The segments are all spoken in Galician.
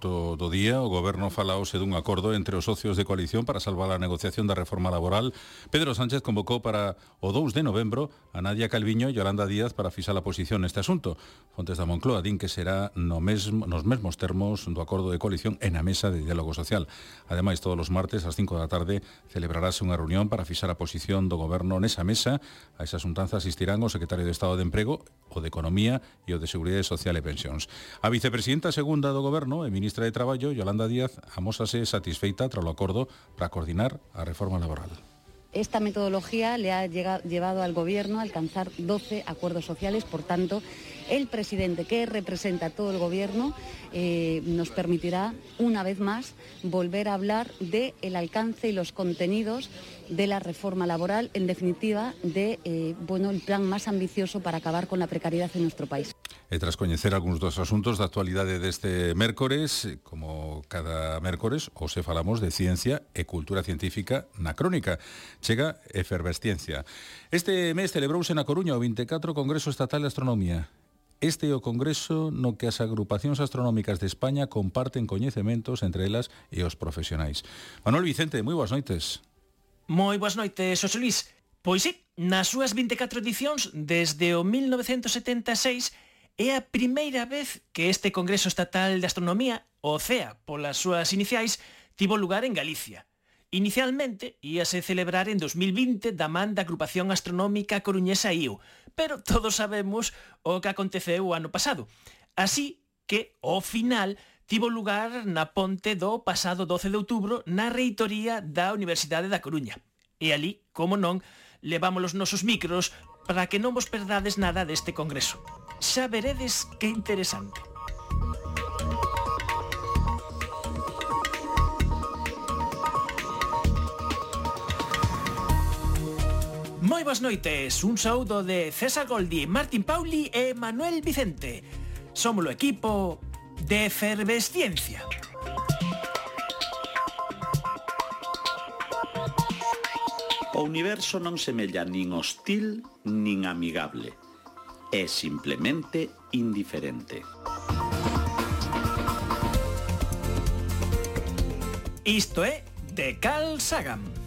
do, do día, o goberno falaose dun acordo entre os socios de coalición para salvar a negociación da reforma laboral. Pedro Sánchez convocou para o 2 de novembro a Nadia Calviño e Yolanda Díaz para fixar a posición neste asunto. Fontes da Moncloa din que será no mesmo, nos mesmos termos do acordo de coalición en a mesa de diálogo social. Ademais, todos os martes ás 5 da tarde celebrarase unha reunión para fixar a posición do goberno nesa mesa. A esa xuntanza asistirán o secretario de Estado de Emprego, o de Economía e o de Seguridade Social e Pensións. A vicepresidenta segunda do goberno, Emilio ministra de Traballo, Yolanda Díaz, amósase satisfeita tras o acordo para coordinar a reforma laboral. Esta metodología le ha llegado, llevado al Gobierno a alcanzar 12 acuerdos sociales, por tanto, el presidente que representa a todo el Gobierno eh, nos permitirá, una vez más, volver a hablar del el alcance y los contenidos de la reforma laboral, en definitiva, de eh, bueno, el plan más ambicioso para acabar con la precariedad en nuestro país. E tras coñecer algúns dos asuntos da actualidade deste mércores, como cada mércores, hoxe falamos de ciencia e cultura científica na crónica. Chega efervesciencia. Este mes celebrouse na Coruña o 24 Congreso Estatal de Astronomía. Este é o congreso no que as agrupacións astronómicas de España comparten coñecementos entre elas e os profesionais. Manuel Vicente, moi boas noites. Moi boas noites, José Luis. Pois sí, nas súas 24 edicións desde o 1976 é a primeira vez que este Congreso Estatal de Astronomía, o CEA, polas súas iniciais, tivo lugar en Galicia. Inicialmente, íase celebrar en 2020 da man da Agrupación Astronómica Coruñesa IU, pero todos sabemos o que aconteceu o ano pasado. Así que, ao final, tivo lugar na ponte do pasado 12 de outubro na reitoría da Universidade da Coruña. E ali, como non, levamos os nosos micros para que non vos perdades nada deste congreso. Xa veredes que interesante. Moi boas noites, un saúdo de César Goldi, Martín Pauli e Manuel Vicente. Somos o equipo de Efervesciencia. O universo non semella nin hostil nin amigable. É simplemente indiferente. Isto é de Carl Sagan.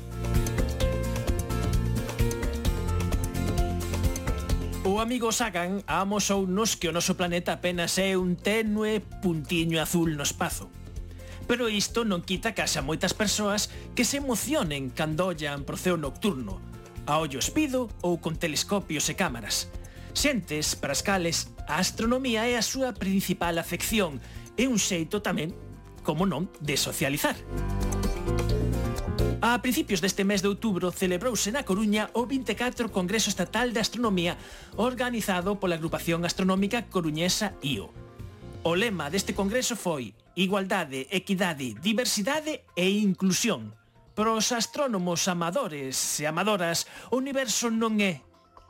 O amigo Sagan amosounos que o noso planeta apenas é un tenue puntiño azul no espazo. Pero isto non quita que haxa moitas persoas que se emocionen cando ollan pro ceo nocturno, a ollo espido ou con telescopios e cámaras. Xentes para as cales a astronomía é a súa principal afección e un xeito tamén, como non, de socializar. A principios deste mes de outubro celebrouse na Coruña o 24 Congreso Estatal de Astronomía organizado pola agrupación astronómica coruñesa IO. O lema deste congreso foi Igualdade, equidade, diversidade e inclusión. Para os astrónomos amadores e amadoras, o universo non é,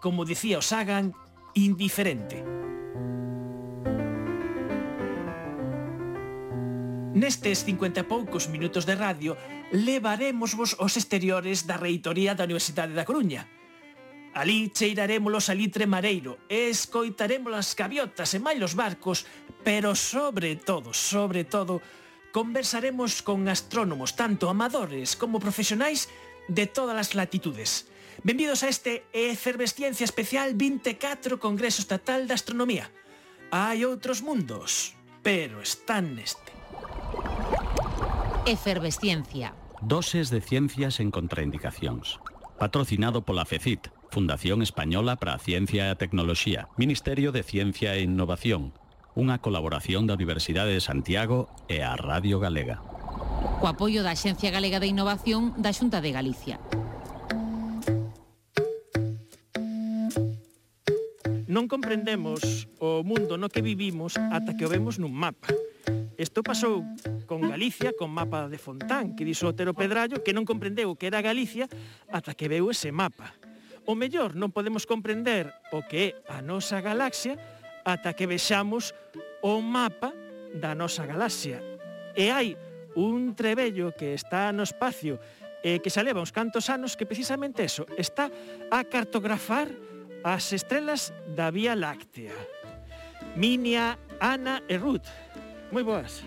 como dicía o Sagan, indiferente. Nestes 50 e poucos minutos de radio levaremos vos aos exteriores da reitoría da Universidade da Coruña. Alí cheiraremos a litre mareiro e escoitaremos as gaviotas e mai os barcos, pero sobre todo, sobre todo, conversaremos con astrónomos tanto amadores como profesionais de todas as latitudes. Benvidos a este Efervesciencia Especial 24 Congreso Estatal de Astronomía. Hai outros mundos, pero están neste Efervesciencia. Doses de ciencias en contraindicacións. Patrocinado pola FECIT, Fundación Española para a Ciencia e a Tecnoloxía, Ministerio de Ciencia e Innovación, unha colaboración da Universidade de Santiago e a Radio Galega. Co apoio da Xencia Galega de Innovación da Xunta de Galicia. Non comprendemos o mundo no que vivimos ata que o vemos nun mapa Isto pasou con Galicia, con mapa de Fontán, que dixo Otero Pedrallo, que non comprendeu que era Galicia ata que veu ese mapa. O mellor non podemos comprender o que é a nosa galaxia ata que vexamos o mapa da nosa galaxia. E hai un trebello que está no espacio e que xa leva uns cantos anos que precisamente eso, está a cartografar as estrelas da Vía Láctea. Minia, Ana e Ruth moi boas.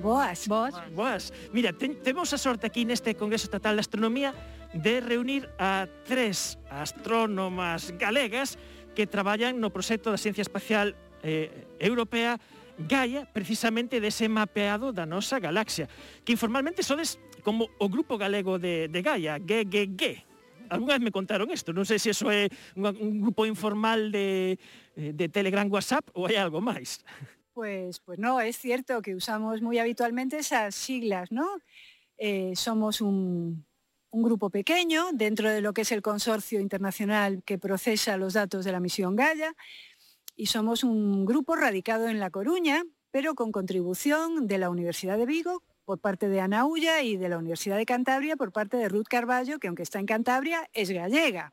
Boas. Boas. Boas. Mira, ten, temos a sorte aquí neste Congreso Estatal de Astronomía de reunir a tres astrónomas galegas que traballan no proxecto da Ciencia Espacial eh, Europea Gaia, precisamente dese mapeado da nosa galaxia, que informalmente sodes como o Grupo Galego de, de Gaia, GGG. Algúnas me contaron isto, non sei se iso é un, un grupo informal de, eh, de Telegram WhatsApp ou hai algo máis. Pues, pues no, es cierto que usamos muy habitualmente esas siglas, ¿no? Eh, somos un, un grupo pequeño dentro de lo que es el consorcio internacional que procesa los datos de la misión Gaia, y somos un grupo radicado en La Coruña, pero con contribución de la Universidad de Vigo por parte de Ana Ulla y de la Universidad de Cantabria por parte de Ruth Carballo, que aunque está en Cantabria, es gallega.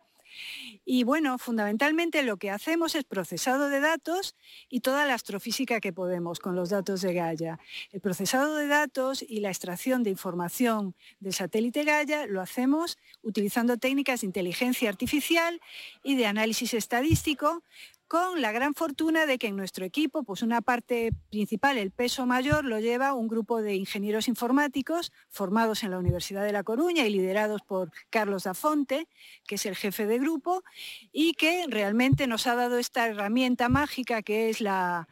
Y bueno, fundamentalmente lo que hacemos es procesado de datos y toda la astrofísica que podemos con los datos de Gaia. El procesado de datos y la extracción de información del satélite Gaia lo hacemos utilizando técnicas de inteligencia artificial y de análisis estadístico con la gran fortuna de que en nuestro equipo, pues una parte principal, el peso mayor, lo lleva un grupo de ingenieros informáticos formados en la Universidad de La Coruña y liderados por Carlos Dafonte, que es el jefe de grupo, y que realmente nos ha dado esta herramienta mágica que es la,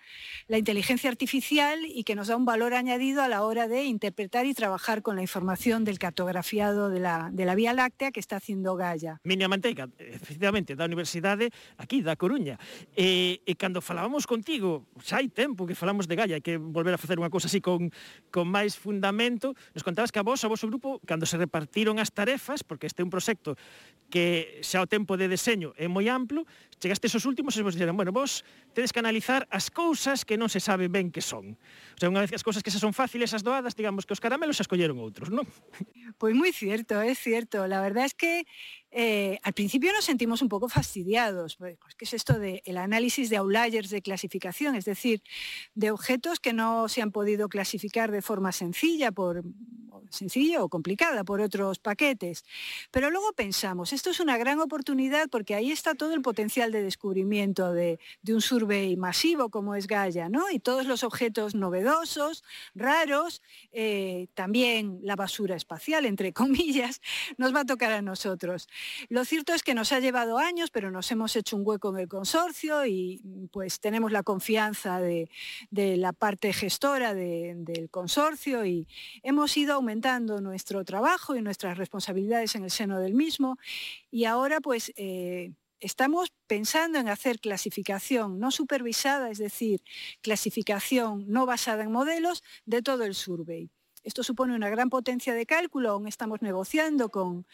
inteligencia artificial y que nos da un valor añadido a la hora de interpretar y trabajar con la información del cartografiado de la, Vía Láctea que está haciendo Gaia. Minia Manteiga, efectivamente, da Universidade aquí da Coruña. E, e cando falábamos contigo, xa hai tempo que falamos de Gaia, que volver a facer unha cousa así con, con máis fundamento, nos contabas que a vos, a vosso grupo, cando se repartiron as tarefas, porque este é un proxecto que xa o tempo de deseño é moi amplo, chegaste esos últimos e vos dixeron, bueno, vos tedes que analizar as cousas que non se sabe ben que son. O sea, unha vez que as cousas que xa son fáciles, as doadas, digamos que os caramelos xa escolleron outros, non? Pois moi cierto, é cierto. La verdad es que Eh, al principio nos sentimos un poco fastidiados, pues, ¿qué es esto del el análisis de outliers de clasificación? Es decir, de objetos que no se han podido clasificar de forma sencilla, por, sencilla o complicada por otros paquetes. Pero luego pensamos, esto es una gran oportunidad porque ahí está todo el potencial de descubrimiento de, de un survey masivo como es Gaia, ¿no? Y todos los objetos novedosos, raros, eh, también la basura espacial, entre comillas, nos va a tocar a nosotros. Lo cierto es que nos ha llevado años, pero nos hemos hecho un hueco en el consorcio y pues tenemos la confianza de, la parte gestora de, del consorcio y hemos ido aumentando nuestro trabajo y nuestras responsabilidades en el seno del mismo y ahora pues eh, estamos pensando en hacer clasificación no supervisada, es decir, clasificación no basada en modelos de todo el survey. Esto supone una gran potencia de cálculo, aún estamos negociando con,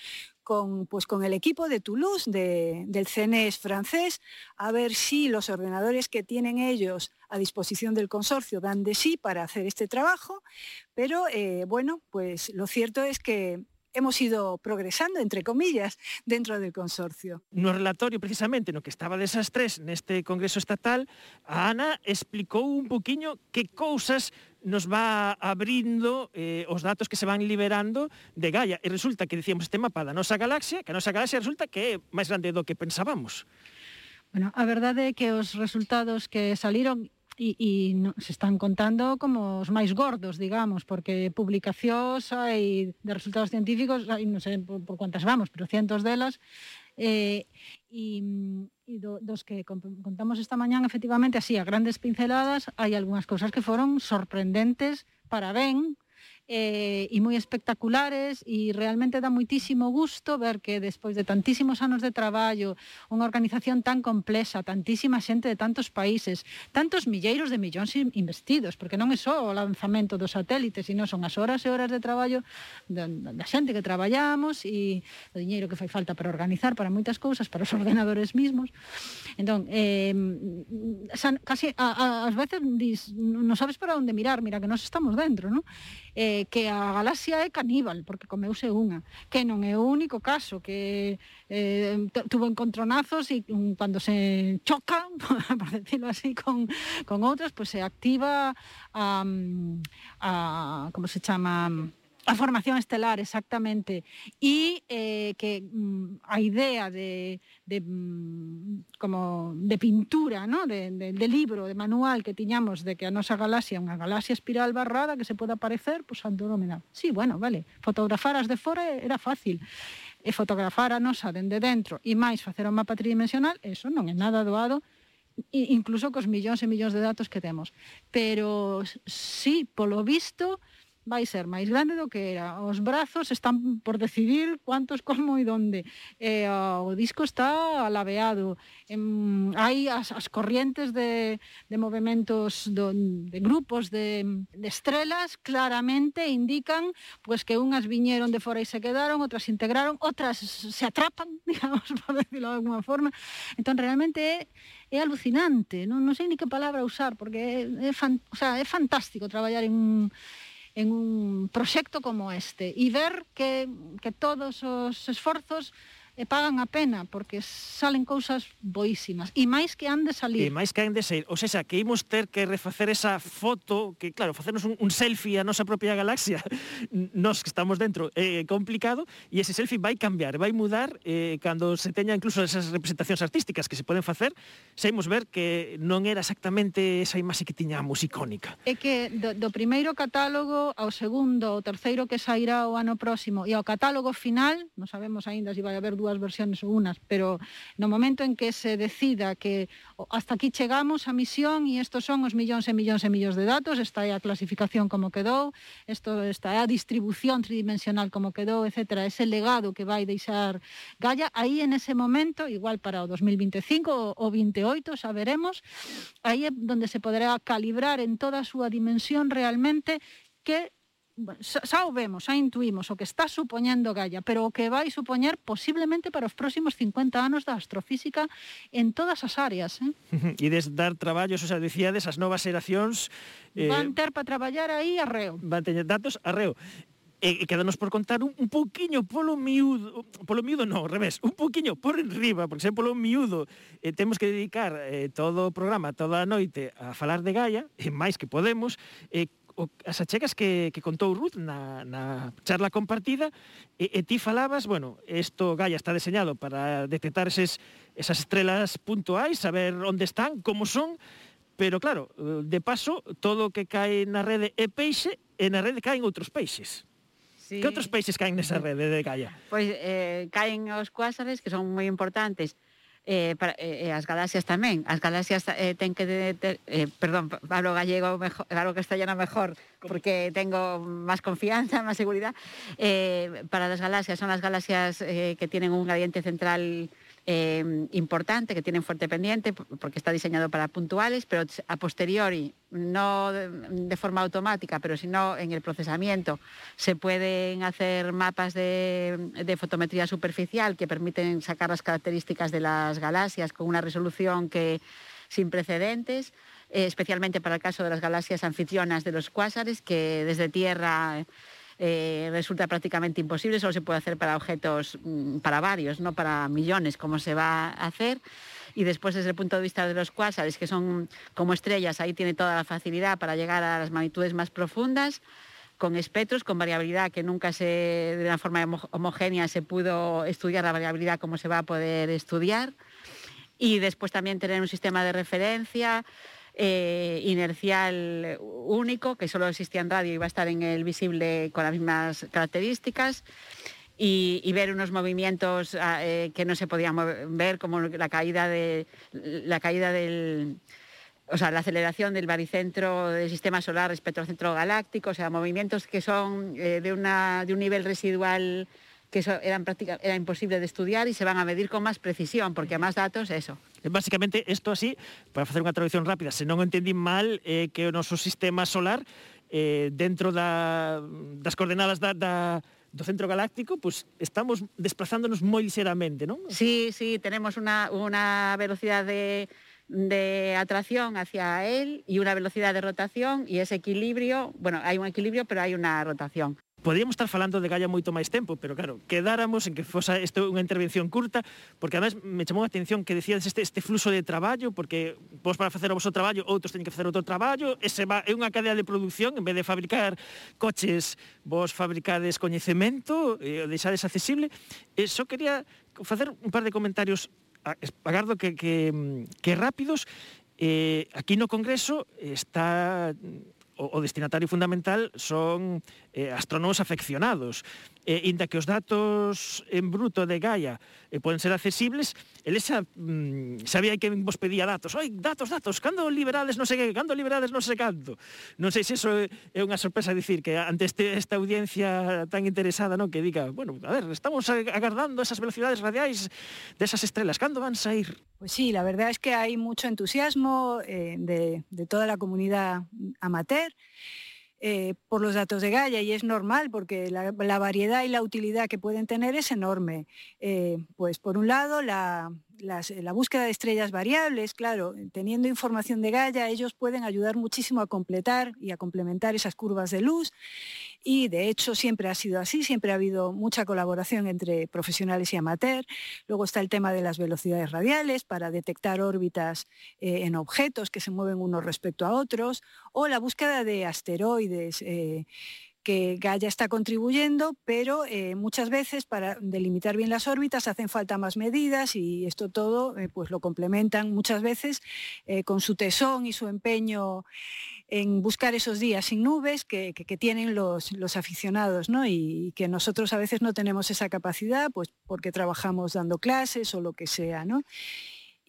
pues, con el equipo de Toulouse, de, del CNES francés, a ver si los ordenadores que tienen ellos a disposición del consorcio dan de sí para hacer este trabajo, pero eh, bueno, pues lo cierto es que hemos ido progresando, entre comillas, dentro del consorcio. No relatorio, precisamente, no que estaba desas tres neste Congreso Estatal, a Ana explicou un poquinho que cousas nos va abrindo eh, os datos que se van liberando de Gaia. E resulta que dicíamos este mapa da nosa galaxia, que a nosa galaxia resulta que é máis grande do que pensábamos. Bueno, a verdade é que os resultados que saliron e, e no, se están contando como os máis gordos, digamos, porque publicacións hai de resultados científicos, hai, non sei por, por cuántas vamos, pero cientos delas, eh, e, e do, dos que contamos esta mañán, efectivamente, así, a grandes pinceladas, hai algunhas cousas que foron sorprendentes para ben, eh, e moi espectaculares e realmente dá moitísimo gusto ver que despois de tantísimos anos de traballo, unha organización tan complexa, tantísima xente de tantos países, tantos milleiros de millóns investidos, porque non é só o lanzamento dos satélites, sino son as horas e horas de traballo da, da xente que traballamos e o diñeiro que fai falta para organizar para moitas cousas, para os ordenadores mismos. Entón, eh, casi a, a, veces dis, non sabes para onde mirar, mira que nós estamos dentro, non? eh, que a galaxia é caníbal, porque comeuse unha, que non é o único caso, que eh, tuvo encontronazos e um, cando se choca, por decirlo así, con, con outros, pois pues se activa a, a como se chama A formación estelar, exactamente. E eh, que mm, a idea de, de mm, como de pintura, ¿no? de, de, de libro, de manual que tiñamos de que a nosa galaxia é unha galaxia espiral barrada que se pode aparecer, pois pues, Andrómeda. Sí, bueno, vale, fotografar as de fora era fácil e fotografar a nosa dende dentro e máis facer un mapa tridimensional, eso non é nada doado, incluso cos millóns e millóns de datos que temos. Pero sí, polo visto, vai ser máis grande do que era. Os brazos están por decidir cuántos, como e donde. E, o, disco está alabeado. Em, hai as, as corrientes de, de movimentos do, de grupos de, de estrelas claramente indican pues, que unhas viñeron de fora e se quedaron, outras se integraron, outras se atrapan, digamos, por decirlo de alguna forma. Entón, realmente é, é alucinante. Non, non sei ni que palabra usar, porque é, é, fan, o sea, é fantástico traballar en un en un proxecto como este e ver que, que todos os esforzos e pagan a pena porque salen cousas boísimas e máis que han de salir. E máis que han de sair, ou seja, que imos ter que refacer esa foto, que claro, facernos un, un selfie a nosa propia galaxia, nós que estamos dentro, é eh, complicado e ese selfie vai cambiar, vai mudar eh, cando se teña incluso esas representacións artísticas que se poden facer, saímos ver que non era exactamente esa imaxe que tiñamos icónica. É que do, do primeiro catálogo ao segundo, ao terceiro que sairá o ano próximo e ao catálogo final, non sabemos aínda se si vai haber dúas versións ou unas, pero no momento en que se decida que hasta aquí chegamos a misión e estos son os millóns e millóns e millóns de datos, está aí a clasificación como quedou, isto está a distribución tridimensional como quedou, etc. Ese legado que vai deixar Gaia, aí en ese momento, igual para o 2025 ou 28, xa veremos, aí é onde se poderá calibrar en toda a súa dimensión realmente que bueno, xa, o vemos, xa intuimos o que está supoñendo Gaia, pero o que vai supoñer posiblemente para os próximos 50 anos da astrofísica en todas as áreas. Eh? E des dar traballos, xa dicíades, as novas xeracións... Eh, van ter para traballar aí arreo. Van teñer datos arreo. E, e quedanos por contar un, un pouquiño polo miúdo, polo miúdo non, ao revés, un pouquiño por enriba, porque se polo miúdo eh, temos que dedicar eh, todo o programa, toda a noite a falar de Gaia, e máis que podemos, eh, o, as achegas que, que contou Ruth na, na charla compartida e, e ti falabas, bueno, isto Gaia está deseñado para detectar eses, esas estrelas puntuais, saber onde están, como son, pero claro, de paso, todo o que cae na rede é peixe e na rede caen outros peixes. Sí. Que outros peixes caen nesa rede de Gaia? Pois pues, eh, caen os cuásares, que son moi importantes, eh, para, eh, as galaxias tamén. As galaxias eh, ten que... De, de, eh, perdón, hablo gallego mejor, hablo castellano mejor, porque tengo máis confianza, máis seguridad. Eh, para las galaxias son las galaxias eh, que tienen un gradiente central eh, importante, que tienen fuerte pendiente, porque está diseñado para puntuales, pero a posteriori, no de, forma automática, pero sino en el procesamiento, se pueden hacer mapas de, fotometría superficial que permiten sacar las características de las galaxias con una resolución que sin precedentes, eh, especialmente para el caso de las galaxias anfitrionas de los cuásares, que desde Tierra resulta prácticamente imposible, solo se puede hacer para objetos, mm, para varios, no para millones, como se va a hacer. Y después, desde el punto de vista de los cuásares, que son como estrellas, ahí tiene toda la facilidad para llegar a las magnitudes más profundas con espectros, con variabilidad que nunca se, de una forma homogénea se pudo estudiar la variabilidad como se va a poder estudiar. Y después también tener un sistema de referencia, eh, inercial único, que solo existía en radio y va a estar en el visible con las mismas características. Y, y, ver unos movimientos ah, eh, que no se podían ver, como la caída, de, la caída del, o sea, la aceleración del baricentro del sistema solar respecto al centro galáctico, o sea, movimientos que son eh, de, una, de un nivel residual que eso eran práctica, era imposible de estudiar y se van a medir con más precisión, porque a más datos, eso. Eh, Basicamente, isto así, para facer unha traducción rápida, se non o entendín mal, é eh, que o noso sistema solar eh, dentro da, das coordenadas da, da, do centro galáctico, pues estamos desplazándonos moi ligeramente, non? Sí, sí, tenemos unha, unha velocidade de de atracción hacia él y una velocidad de rotación y ese equilibrio, bueno, hay un equilibrio pero hay una rotación. Podíamos estar falando de Gaia moito máis tempo, pero claro, quedáramos en que fosa isto unha intervención curta, porque además me chamou a atención que decíades este, este fluxo de traballo, porque vos para facer o vosso traballo, outros teñen que facer outro traballo, ese va, é unha cadea de produción, en vez de fabricar coches, vos fabricades coñecemento, e o deixades accesible. E só quería facer un par de comentarios agardo que, que, que rápidos. Eh, aquí no Congreso está o, o destinatario fundamental son eh, astrónomos afeccionados. Eh, inda que os datos en bruto de Gaia eh, poden ser accesibles, el xa mm, sabía que vos pedía datos. Oi, datos, datos, cando liberades non sei que, cando liberades non sei canto. Non sei se iso é unha sorpresa dicir que ante este, esta audiencia tan interesada, non que diga, bueno, a ver, estamos agardando esas velocidades radiais desas estrelas, cando van sair? Pues sí, la verdad es que hay mucho entusiasmo eh, de, de toda la comunidad amateur. Eh, por los datos de Gaia y es normal porque la, variedad y la utilidad que pueden tener es enorme. Eh, pues por un lado, la, las, la búsqueda de estrellas variables, claro, teniendo información de Gaia, ellos pueden ayudar muchísimo a completar y a complementar esas curvas de luz y de hecho siempre ha sido así, siempre ha habido mucha colaboración entre profesionales y amateur. Luego está el tema de las velocidades radiales para detectar órbitas eh, en objetos que se mueven unos respecto a otros o la búsqueda de asteroides. Eh, que Gaia está contribuyendo, pero eh, muchas veces para delimitar bien las órbitas hacen falta más medidas y esto todo pues lo complementan muchas veces con su tesón y su empeño en buscar esos días sin nubes que, que, tienen los, los aficionados ¿no? y, y, que nosotros a veces no tenemos esa capacidad pues porque trabajamos dando clases o lo que sea. ¿no?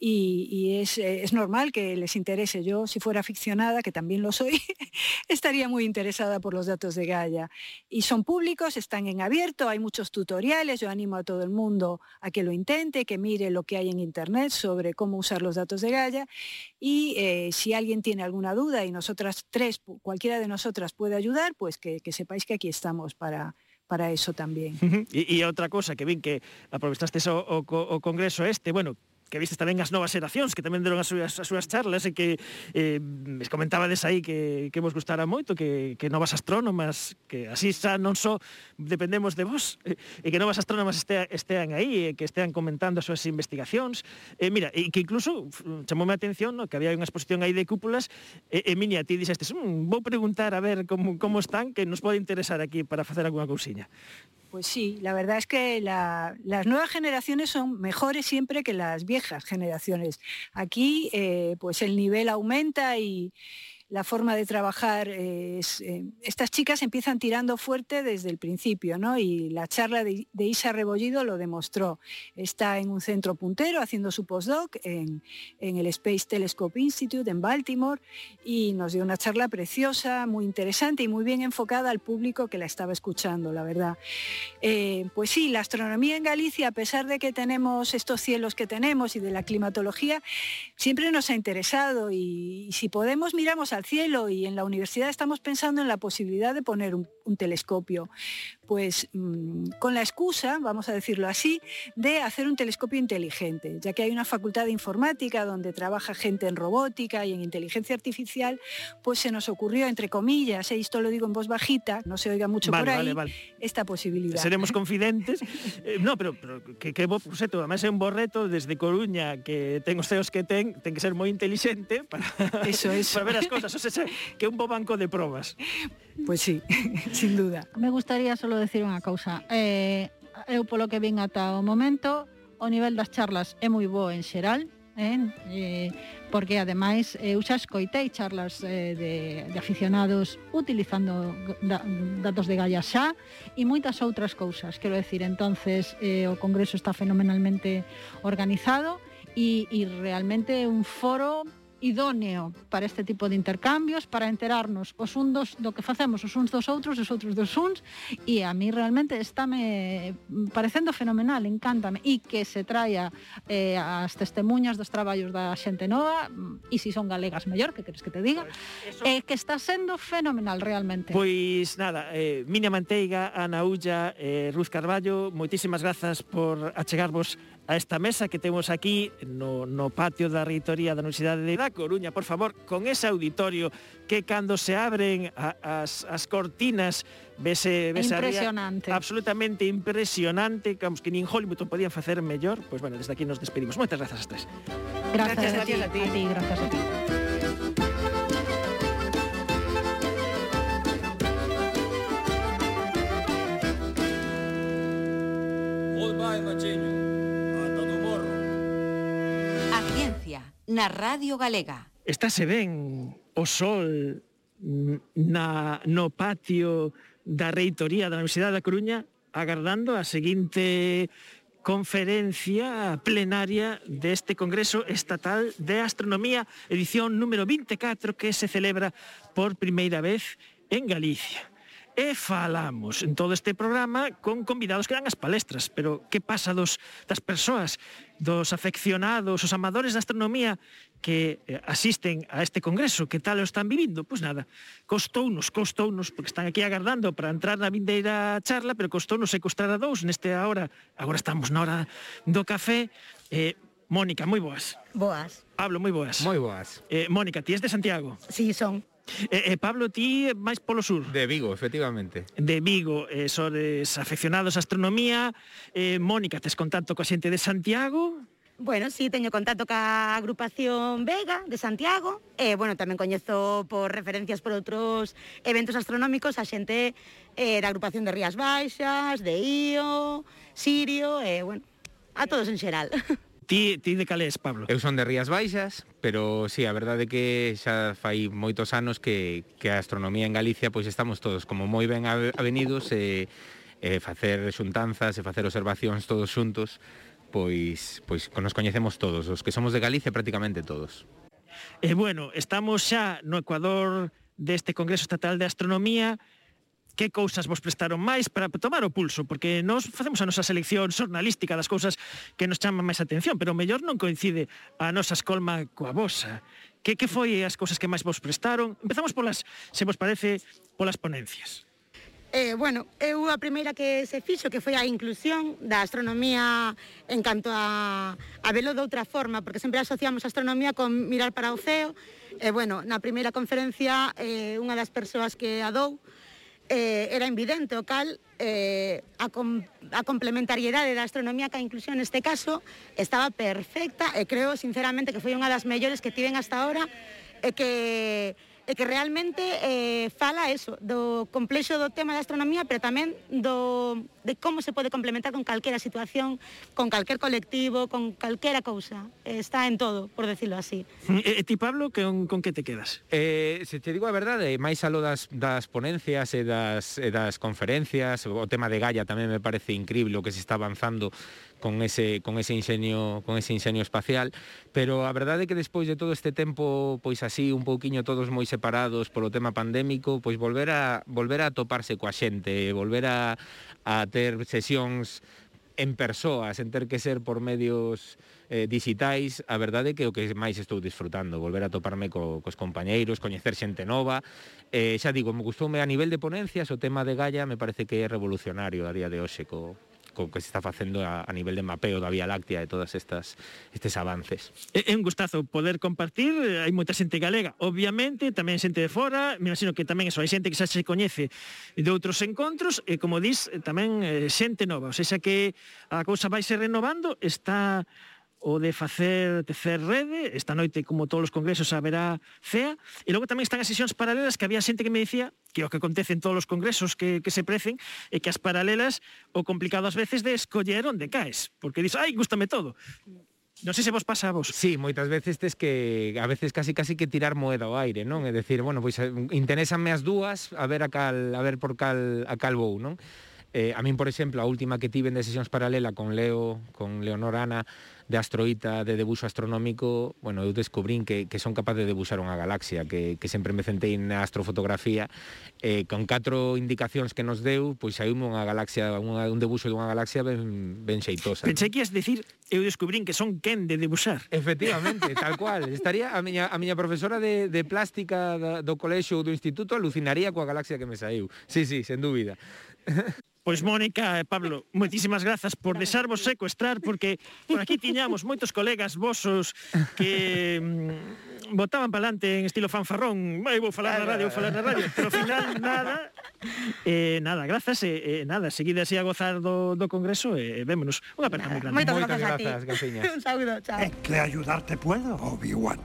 Y, eh, es, normal que les interese. Yo, si fuera aficionada, que también lo soy, estaría muy interesada por los datos de Gaia. Y son públicos, están en abierto, hay muchos tutoriales, yo animo a todo el mundo a que lo intente, que mire lo que hay en Internet sobre cómo usar los datos de Gaia. Y eh, si alguien tiene alguna duda y nosotras tres, cualquiera de nosotras puede ayudar, pues que, sepáis que aquí estamos para, para eso también. y, outra cosa que ven que aprovechaste o, o, o congreso este, bueno, que vistes tamén as novas xeracións, que tamén deron as súas, as súas charlas e que eh, comentabades aí que, que vos gustara moito, que, que novas astrónomas, que así xa non só dependemos de vos, e, e que novas astrónomas este, estean aí, e que estean comentando as súas investigacións. E mira, e que incluso chamoume a atención no, que había unha exposición aí de cúpulas, e, e Minia, ti dixestes, mmm, vou preguntar a ver como, como están, que nos pode interesar aquí para facer alguna cousiña. Pues sí, la verdad es que la, las nuevas generaciones son mejores siempre que las viejas generaciones. Aquí eh, pues el nivel aumenta y, la forma de trabajar es, eh, estas chicas empiezan tirando fuerte desde el principio, ¿no? Y la charla de, Isa Rebollido lo demostró. Está en un centro puntero haciendo su postdoc en, en, el Space Telescope Institute en Baltimore y nos dio una charla preciosa, muy interesante y muy bien enfocada al público que la estaba escuchando, la verdad. Eh, pues sí, la astronomía en Galicia, a pesar de que tenemos estos cielos que tenemos y de la climatología, siempre nos ha interesado y, y si podemos miramos al cielo y en la universidad estamos pensando en la posibilidad de poner un, un telescopio, pues mmm, con la excusa, vamos a decirlo así, de hacer un telescopio inteligente, ya que hay una facultad de informática donde trabaja gente en robótica y en inteligencia artificial, pues se nos ocurrió, entre comillas, y esto lo digo en voz bajita, no se oiga mucho vale, por ahí, vale, vale. esta posibilidad. Seremos confidentes. eh, no, pero, pero que, que bo proxecto, además é un bo reto desde Coruña que ten os ceos que ten, ten que ser moi inteligente para, eso, eso. para ver as cosas, o sea, que un bo banco de probas. Pois sí, sin duda. Me gustaría solo decir unha cousa. Eh, eu polo que vin ata o momento, o nivel das charlas é moi bo en xeral, eh? Eh, porque ademais eh, eu xa escoitei charlas eh, de, de aficionados utilizando da, datos de Gaia xa e moitas outras cousas, quero decir, entonces eh, o Congreso está fenomenalmente organizado e, e realmente un foro idóneo para este tipo de intercambios, para enterarnos os un dos, do que facemos os uns dos outros, os outros dos uns, e a mí realmente estáme parecendo fenomenal, encántame, e que se traia eh, as testemunhas dos traballos da xente nova, e se si son galegas mellor, que queres que te diga, pues eso... eh, que está sendo fenomenal realmente. Pois nada, eh, Minia Manteiga, Ana Ulla, eh, Ruz Carballo, moitísimas grazas por achegarvos a esta mesa que temos aquí no, no patio da Reitoría da Universidade de da Coruña, por favor, con ese auditorio que cando se abren a, as, as cortinas vese, vese impresionante. Absolutamente impresionante, como que nin Hollywood o podían facer mellor, pois pues, bueno, desde aquí nos despedimos. Moitas grazas as tres. Gracias, gracias, a, ti, a ti. A ti, gracias a ti. na Radio Galega. Está se ben o sol na, no patio da Reitoría da Universidade da Coruña agardando a seguinte conferencia plenaria deste Congreso Estatal de Astronomía, edición número 24, que se celebra por primeira vez en Galicia e falamos en todo este programa con convidados que dan as palestras, pero que pasa dos, das persoas, dos afeccionados, os amadores da astronomía que eh, asisten a este congreso, que tal o están vivindo? Pois nada, costounos, costounos, porque están aquí agardando para entrar na vindeira charla, pero costounos e costar a dous neste hora, agora estamos na hora do café, eh, Mónica, moi boas. Boas. Pablo, moi boas. Moi boas. Eh, Mónica, ti és de Santiago? Sí, son. E, eh, Pablo, ti máis polo sur? De Vigo, efectivamente. De Vigo, eh, sodes afeccionados a astronomía. Eh, Mónica, tes contacto coa xente de Santiago? Bueno, sí, teño contacto ca agrupación Vega de Santiago e, eh, bueno, tamén coñezo por referencias por outros eventos astronómicos a xente eh, da agrupación de Rías Baixas, de Io, Sirio, e, eh, bueno, a todos en xeral. Ti, ti de calés, Pablo? Eu son de Rías Baixas, pero sí, a verdade é que xa fai moitos anos que, que a astronomía en Galicia pois estamos todos como moi ben avenidos e, e facer xuntanzas e facer observacións todos xuntos pois, pois nos coñecemos todos, os que somos de Galicia prácticamente todos. E bueno, estamos xa no Ecuador deste Congreso Estatal de Astronomía, que cousas vos prestaron máis para tomar o pulso, porque nós facemos a nosa selección xornalística das cousas que nos chaman máis atención, pero o mellor non coincide a nosa escolma coa vosa. Que, que foi as cousas que máis vos prestaron? Empezamos polas, se vos parece, polas ponencias. Eh, bueno, eu a primeira que se fixo que foi a inclusión da astronomía en canto a, a velo de outra forma, porque sempre asociamos a astronomía con mirar para o ceo, e eh, bueno, na primeira conferencia eh, unha das persoas que a dou eh, era evidente, o cal eh, a, com, a complementariedade da astronomía ca inclusión neste caso estaba perfecta e creo sinceramente que foi unha das mellores que tiven hasta ahora e que e que realmente eh, fala eso, do complexo do tema da astronomía, pero tamén do, de como se pode complementar con calquera situación, con calquer colectivo, con calquera cousa. Está en todo, por decirlo así. E, e ti, Pablo, que, con que te quedas? Eh, se te digo a verdade, máis alo das, das ponencias e das, e das conferencias, o tema de Gaia tamén me parece increíble o que se está avanzando con ese con ese ingenio con ese ingenio espacial, pero a verdade é que despois de todo este tempo pois así un pouquiño todos moi separados polo tema pandémico, pois volver a volver a toparse coa xente, volver a a ter sesións en persoas, en ter que ser por medios eh, digitais, a verdade é que o que máis estou disfrutando, volver a toparme co, cos compañeiros, coñecer xente nova. Eh, xa digo, me gustoume a nivel de ponencias, o tema de Gaia me parece que é revolucionario a día de hoxe co, co que se está facendo a, a nivel de mapeo da Vía Láctea e todas estas estes avances. É, é un gustazo poder compartir, eh, hai moita xente galega, obviamente, tamén xente de fora, me imagino que tamén eso, hai xente que xa se coñece de outros encontros e como dis, tamén eh, xente nova, ou seja que a cousa vai se renovando, está o de facer tecer rede, esta noite como todos os congresos haberá CEA, e logo tamén están as sesións paralelas que había xente que me dicía que o que acontece en todos os congresos que, que se precen é que as paralelas o complicado ás veces de escoller onde caes, porque dis, ai, gústame todo. Non sei se vos pasa a vos. Sí, moitas veces tes que a veces casi casi que tirar moeda ao aire, non? É decir, bueno, pois eh, interésanme as dúas, a ver a cal, a ver por cal a cal vou, non? Eh, a min, por exemplo, a última que tiven de sesións paralela con Leo, con Leonor Ana, de astroita, de debuxo astronómico, bueno, eu descubrín que, que son capaz de debuxar unha galaxia, que, que sempre me centei na astrofotografía, eh, con catro indicacións que nos deu, pois hai unha galaxia, unha, un debuxo dunha galaxia ben, ben xeitosa. Pensei que ias decir, eu descubrín que son quen de debuxar. Efectivamente, tal cual. Estaría a miña, a miña profesora de, de plástica do colexo ou do instituto alucinaría coa galaxia que me saiu. Sí, sí, sen dúbida. Pois Mónica e Pablo, moitísimas grazas por deixarvos secuestrar porque por aquí tiñamos moitos colegas vosos que mm, botaban para adelante en estilo fanfarrón. Vai, vou falar na radio, vou falar na radio, pero ao final nada. Eh, nada, grazas e eh, nada, seguida así a gozar do, do congreso e eh, vémonos. Unha aperta moi grande. Moitas Moitas grazas. Un saúdo, chao. ¿Que ayudarte puedo, Obi-Wan?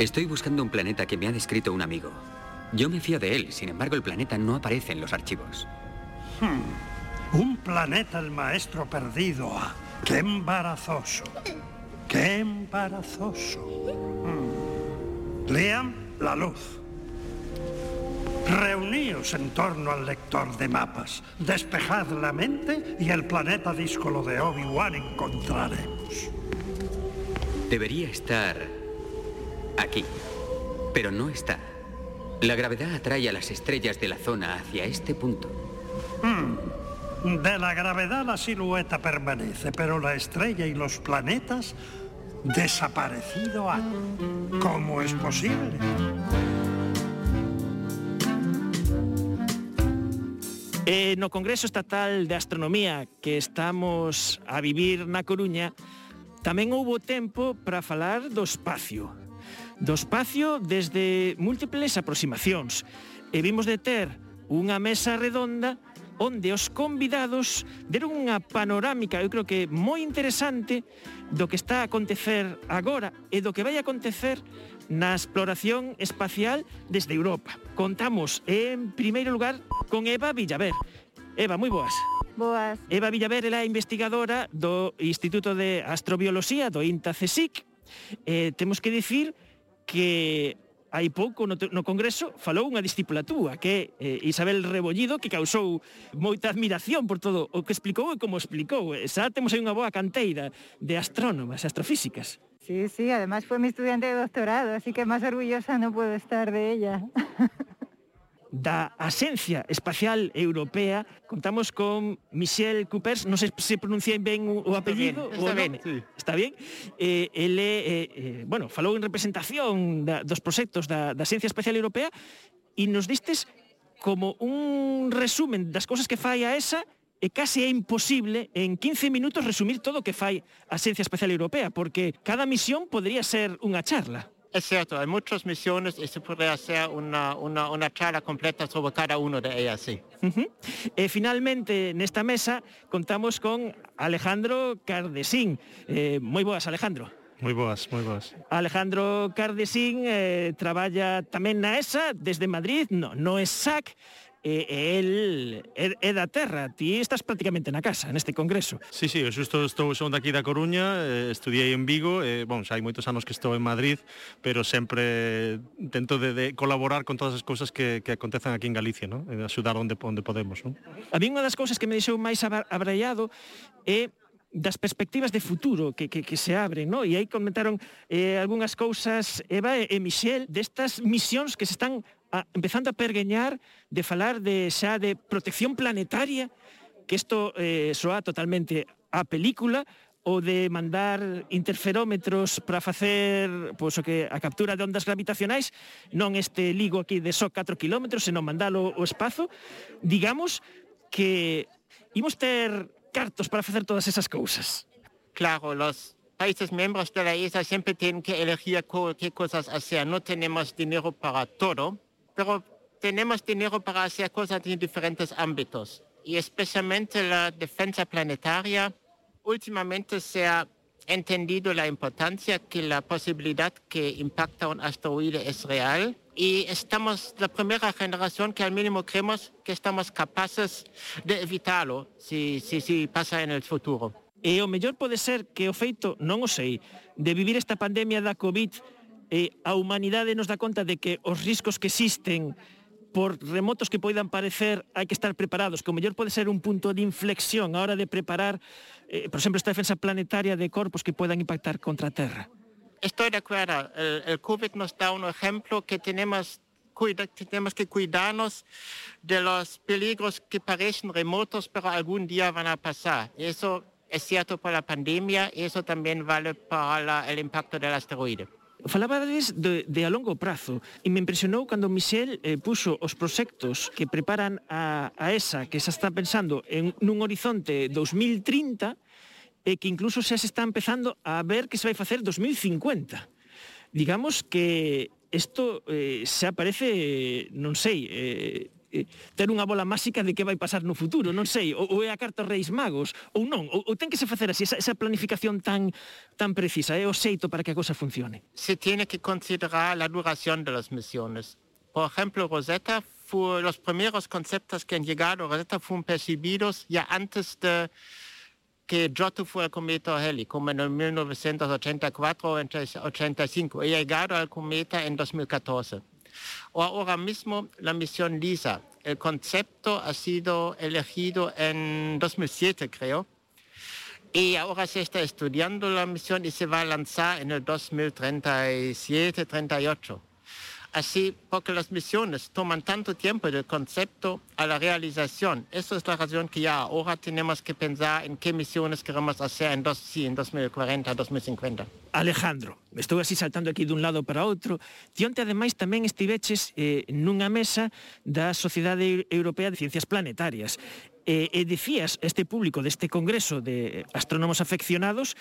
Estoy buscando un planeta que me ha descrito un amigo. Yo me fío de él, sin embargo el planeta no aparece en los archivos. Hmm. Un planeta el maestro perdido. ah. ¡Qué embarazoso! ¡Qué embarazoso! Hmm. Liam, la luz. Reuníos en torno al lector de mapas. Despejad la mente y el planeta díscolo de Obi-Wan encontraremos. Debería estar aquí, pero no está. La gravedad atrae a las estrellas de la zona hacia este punto. Hmm. De la gravedad la silueta permanece, pero la estrella y los planetas desaparecido han. ¿Cómo es posible? Eh, no Congreso Estatal de Astronomía que estamos a vivir na Coruña, tamén houbo tempo para falar do espacio. Do espacio desde múltiples aproximacións. E vimos de ter unha mesa redonda onde os convidados deron unha panorámica, eu creo que moi interesante, do que está a acontecer agora e do que vai a acontecer na exploración espacial desde Europa. Contamos, en primeiro lugar, con Eva Villaver. Eva, moi boas. Boas. Eva Villaver é a investigadora do Instituto de Astrobioloxía do INTA-CSIC. Eh, temos que dicir que hai pouco no, no Congreso falou unha discípula túa, que é eh, Isabel Rebollido, que causou moita admiración por todo o que explicou e como explicou. Eh, xa temos aí unha boa canteira de astrónomas e astrofísicas. Sí, sí, además fue mi estudiante de doctorado, así que más orgullosa no puedo estar de ella. da Axencia Espacial Europea. Contamos con Michel Coopers, non sei se pronunciei ben o apellido. Está ben, está ben. Sí. Está bien. Eh, ele, eh, eh, bueno, falou en representación da, dos proxectos da, da Axencia Espacial Europea e nos distes como un resumen das cousas que fai a esa e case é imposible en 15 minutos resumir todo o que fai a Xencia Espacial Europea, porque cada misión podría ser unha charla. Es cierto, hay muchas misiones y se puede hacer una, una, una charla completa sobre cada uno de ellas, sí. Uh -huh. E finalmente nesta mesa contamos con Alejandro Cardesín. Eh, moi boas, Alejandro. Moi boas, moi boas. Alejandro Cardesín eh, traballa tamén na ESA desde Madrid, no, no é SAC, e, e el é, é da terra, ti estás prácticamente na casa neste congreso. Sí, sí, eu xusto estou son daqui da Coruña, eh, estudiei en Vigo, e, bon, xa hai moitos anos que estou en Madrid, pero sempre tento de, de colaborar con todas as cousas que, que acontezan aquí en Galicia, ¿no? E axudar onde, onde podemos, No? A mí unha das cousas que me deixou máis abraiado é das perspectivas de futuro que, que, que se abren, no? e aí comentaron eh, algunhas cousas Eva e, e Michel destas misións que se están a, empezando a pergueñar de falar de xa de protección planetaria, que isto eh, soa totalmente a película, ou de mandar interferómetros para facer pois, o que a captura de ondas gravitacionais, non este ligo aquí de só 4 km, senón mandalo ao espazo, digamos que imos ter cartos para facer todas esas cousas. Claro, los países membros de la ESA siempre tienen que elegir qué cosas hacer. No tenemos dinero para todo, pero tenemos dinero para hacer cosas en diferentes ámbitos. Y especialmente la defensa planetaria, últimamente se ha entendido la importancia que la posibilidad que impacta un asteroide es real y estamos la primera generación que al mínimo creemos que estamos capaces de evitarlo si, pasa en el futuro. E o mellor pode ser que o feito, non o sei, de vivir esta pandemia da COVID, eh, a humanidade nos dá conta de que os riscos que existen por remotos que poidan parecer, hai que estar preparados, que o mellor ser un punto de inflexión a hora de preparar, eh, por exemplo, esta defensa planetaria de corpos que poidan impactar contra a Terra. Estoy de acuerdo. El, COVID nos da un ejemplo que tenemos, que cuidarnos de los peligros que parecen remotos, pero algún día van a pasar. Eso es cierto para la pandemia y eso también vale para el impacto del asteroide. Falabades de, de a longo prazo e me impresionou cando Michel eh, puxo os proxectos que preparan a, a ESA, que xa está pensando en, nun horizonte 2030 e que incluso xa se está empezando a ver que se vai facer 2050. Digamos que isto eh, xa parece, non sei, eh, ter unha bola máxica de que vai pasar no futuro, non sei, ou, ou é a carta Reis Magos, ou non, ou, ou ten que se facer así, esa, esa planificación tan tan precisa, é o xeito para que a cosa funcione. Se tiene que considerar la duración de las misiones. Por ejemplo, Rosetta fue los primeros conceptos que han llegado a Rosetta fueron percibidos ya antes de que Giotto fue al cometa Halley, como en el 1984 o 85. He llegado al cometa en 2014. Ahora mismo la misión LISA. El concepto ha sido elegido en 2007, creo. Y ahora se está estudiando la misión y se va a lanzar en el 2037-38. Así, porque las misiones toman tanto tiempo del concepto a la realización. Esa es la razón que ya ahora tenemos que pensar en qué misiones queremos hacer en, dos, sí, en 2040, 2050. Alejandro, estou así saltando aquí dun lado para outro. Ti onte ademais tamén estiveches eh, nunha mesa da Sociedade Europea de Ciencias Planetarias. E, e dicías este público deste congreso de astrónomos afeccionados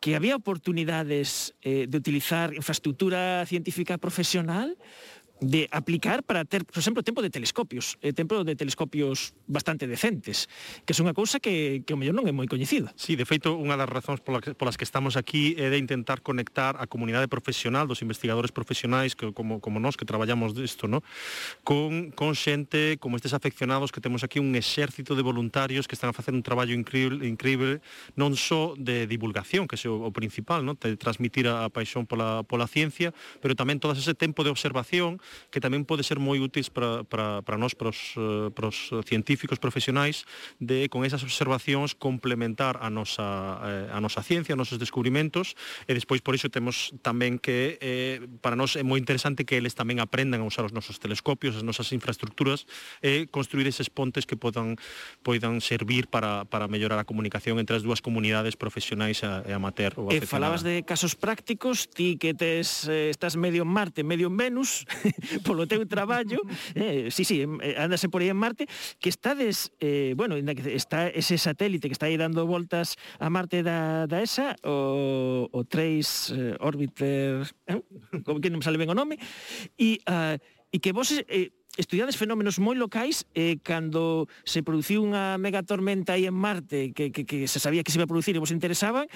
que había oportunidades eh, de utilizar infraestructura científica profesional de aplicar para ter, por exemplo, tempo de telescopios, eh, tempo de telescopios bastante decentes, que é unha cousa que, que o mellor non é moi coñecida. Sí, de feito, unha das razóns pola que, polas que estamos aquí é de intentar conectar a comunidade profesional, dos investigadores profesionais que, como, como nós que traballamos disto, no? con, con xente como estes afeccionados que temos aquí un exército de voluntarios que están a facer un traballo increíble, increíble non só de divulgación, que é o, o principal, no? de transmitir a, a paixón pola, pola ciencia, pero tamén todo ese tempo de observación que tamén pode ser moi útil para, para, para nós, para os, eh, para os científicos profesionais, de con esas observacións complementar a nosa, eh, a nosa ciencia, os nosos descubrimentos, e despois por iso temos tamén que, eh, para nós é moi interesante que eles tamén aprendan a usar os nosos telescopios, as nosas infraestructuras, e construir eses pontes que podan, poidan servir para, para mellorar a comunicación entre as dúas comunidades profesionais e amateur. Ou e falabas de casos prácticos, ti que tes, eh, estás medio en Marte, medio en Venus, polo teu traballo, eh, sí, sí, andase eh, por aí en Marte, que estades, eh, bueno, que está ese satélite que está aí dando voltas a Marte da, da ESA, o, o 3 eh, Orbiter, eh, como que non sale ben o nome, e, uh, e que vos... Eh, estudiades fenómenos moi locais eh, cando se produciu unha megatormenta aí en Marte que, que, que se sabía que se iba a producir e vos interesaban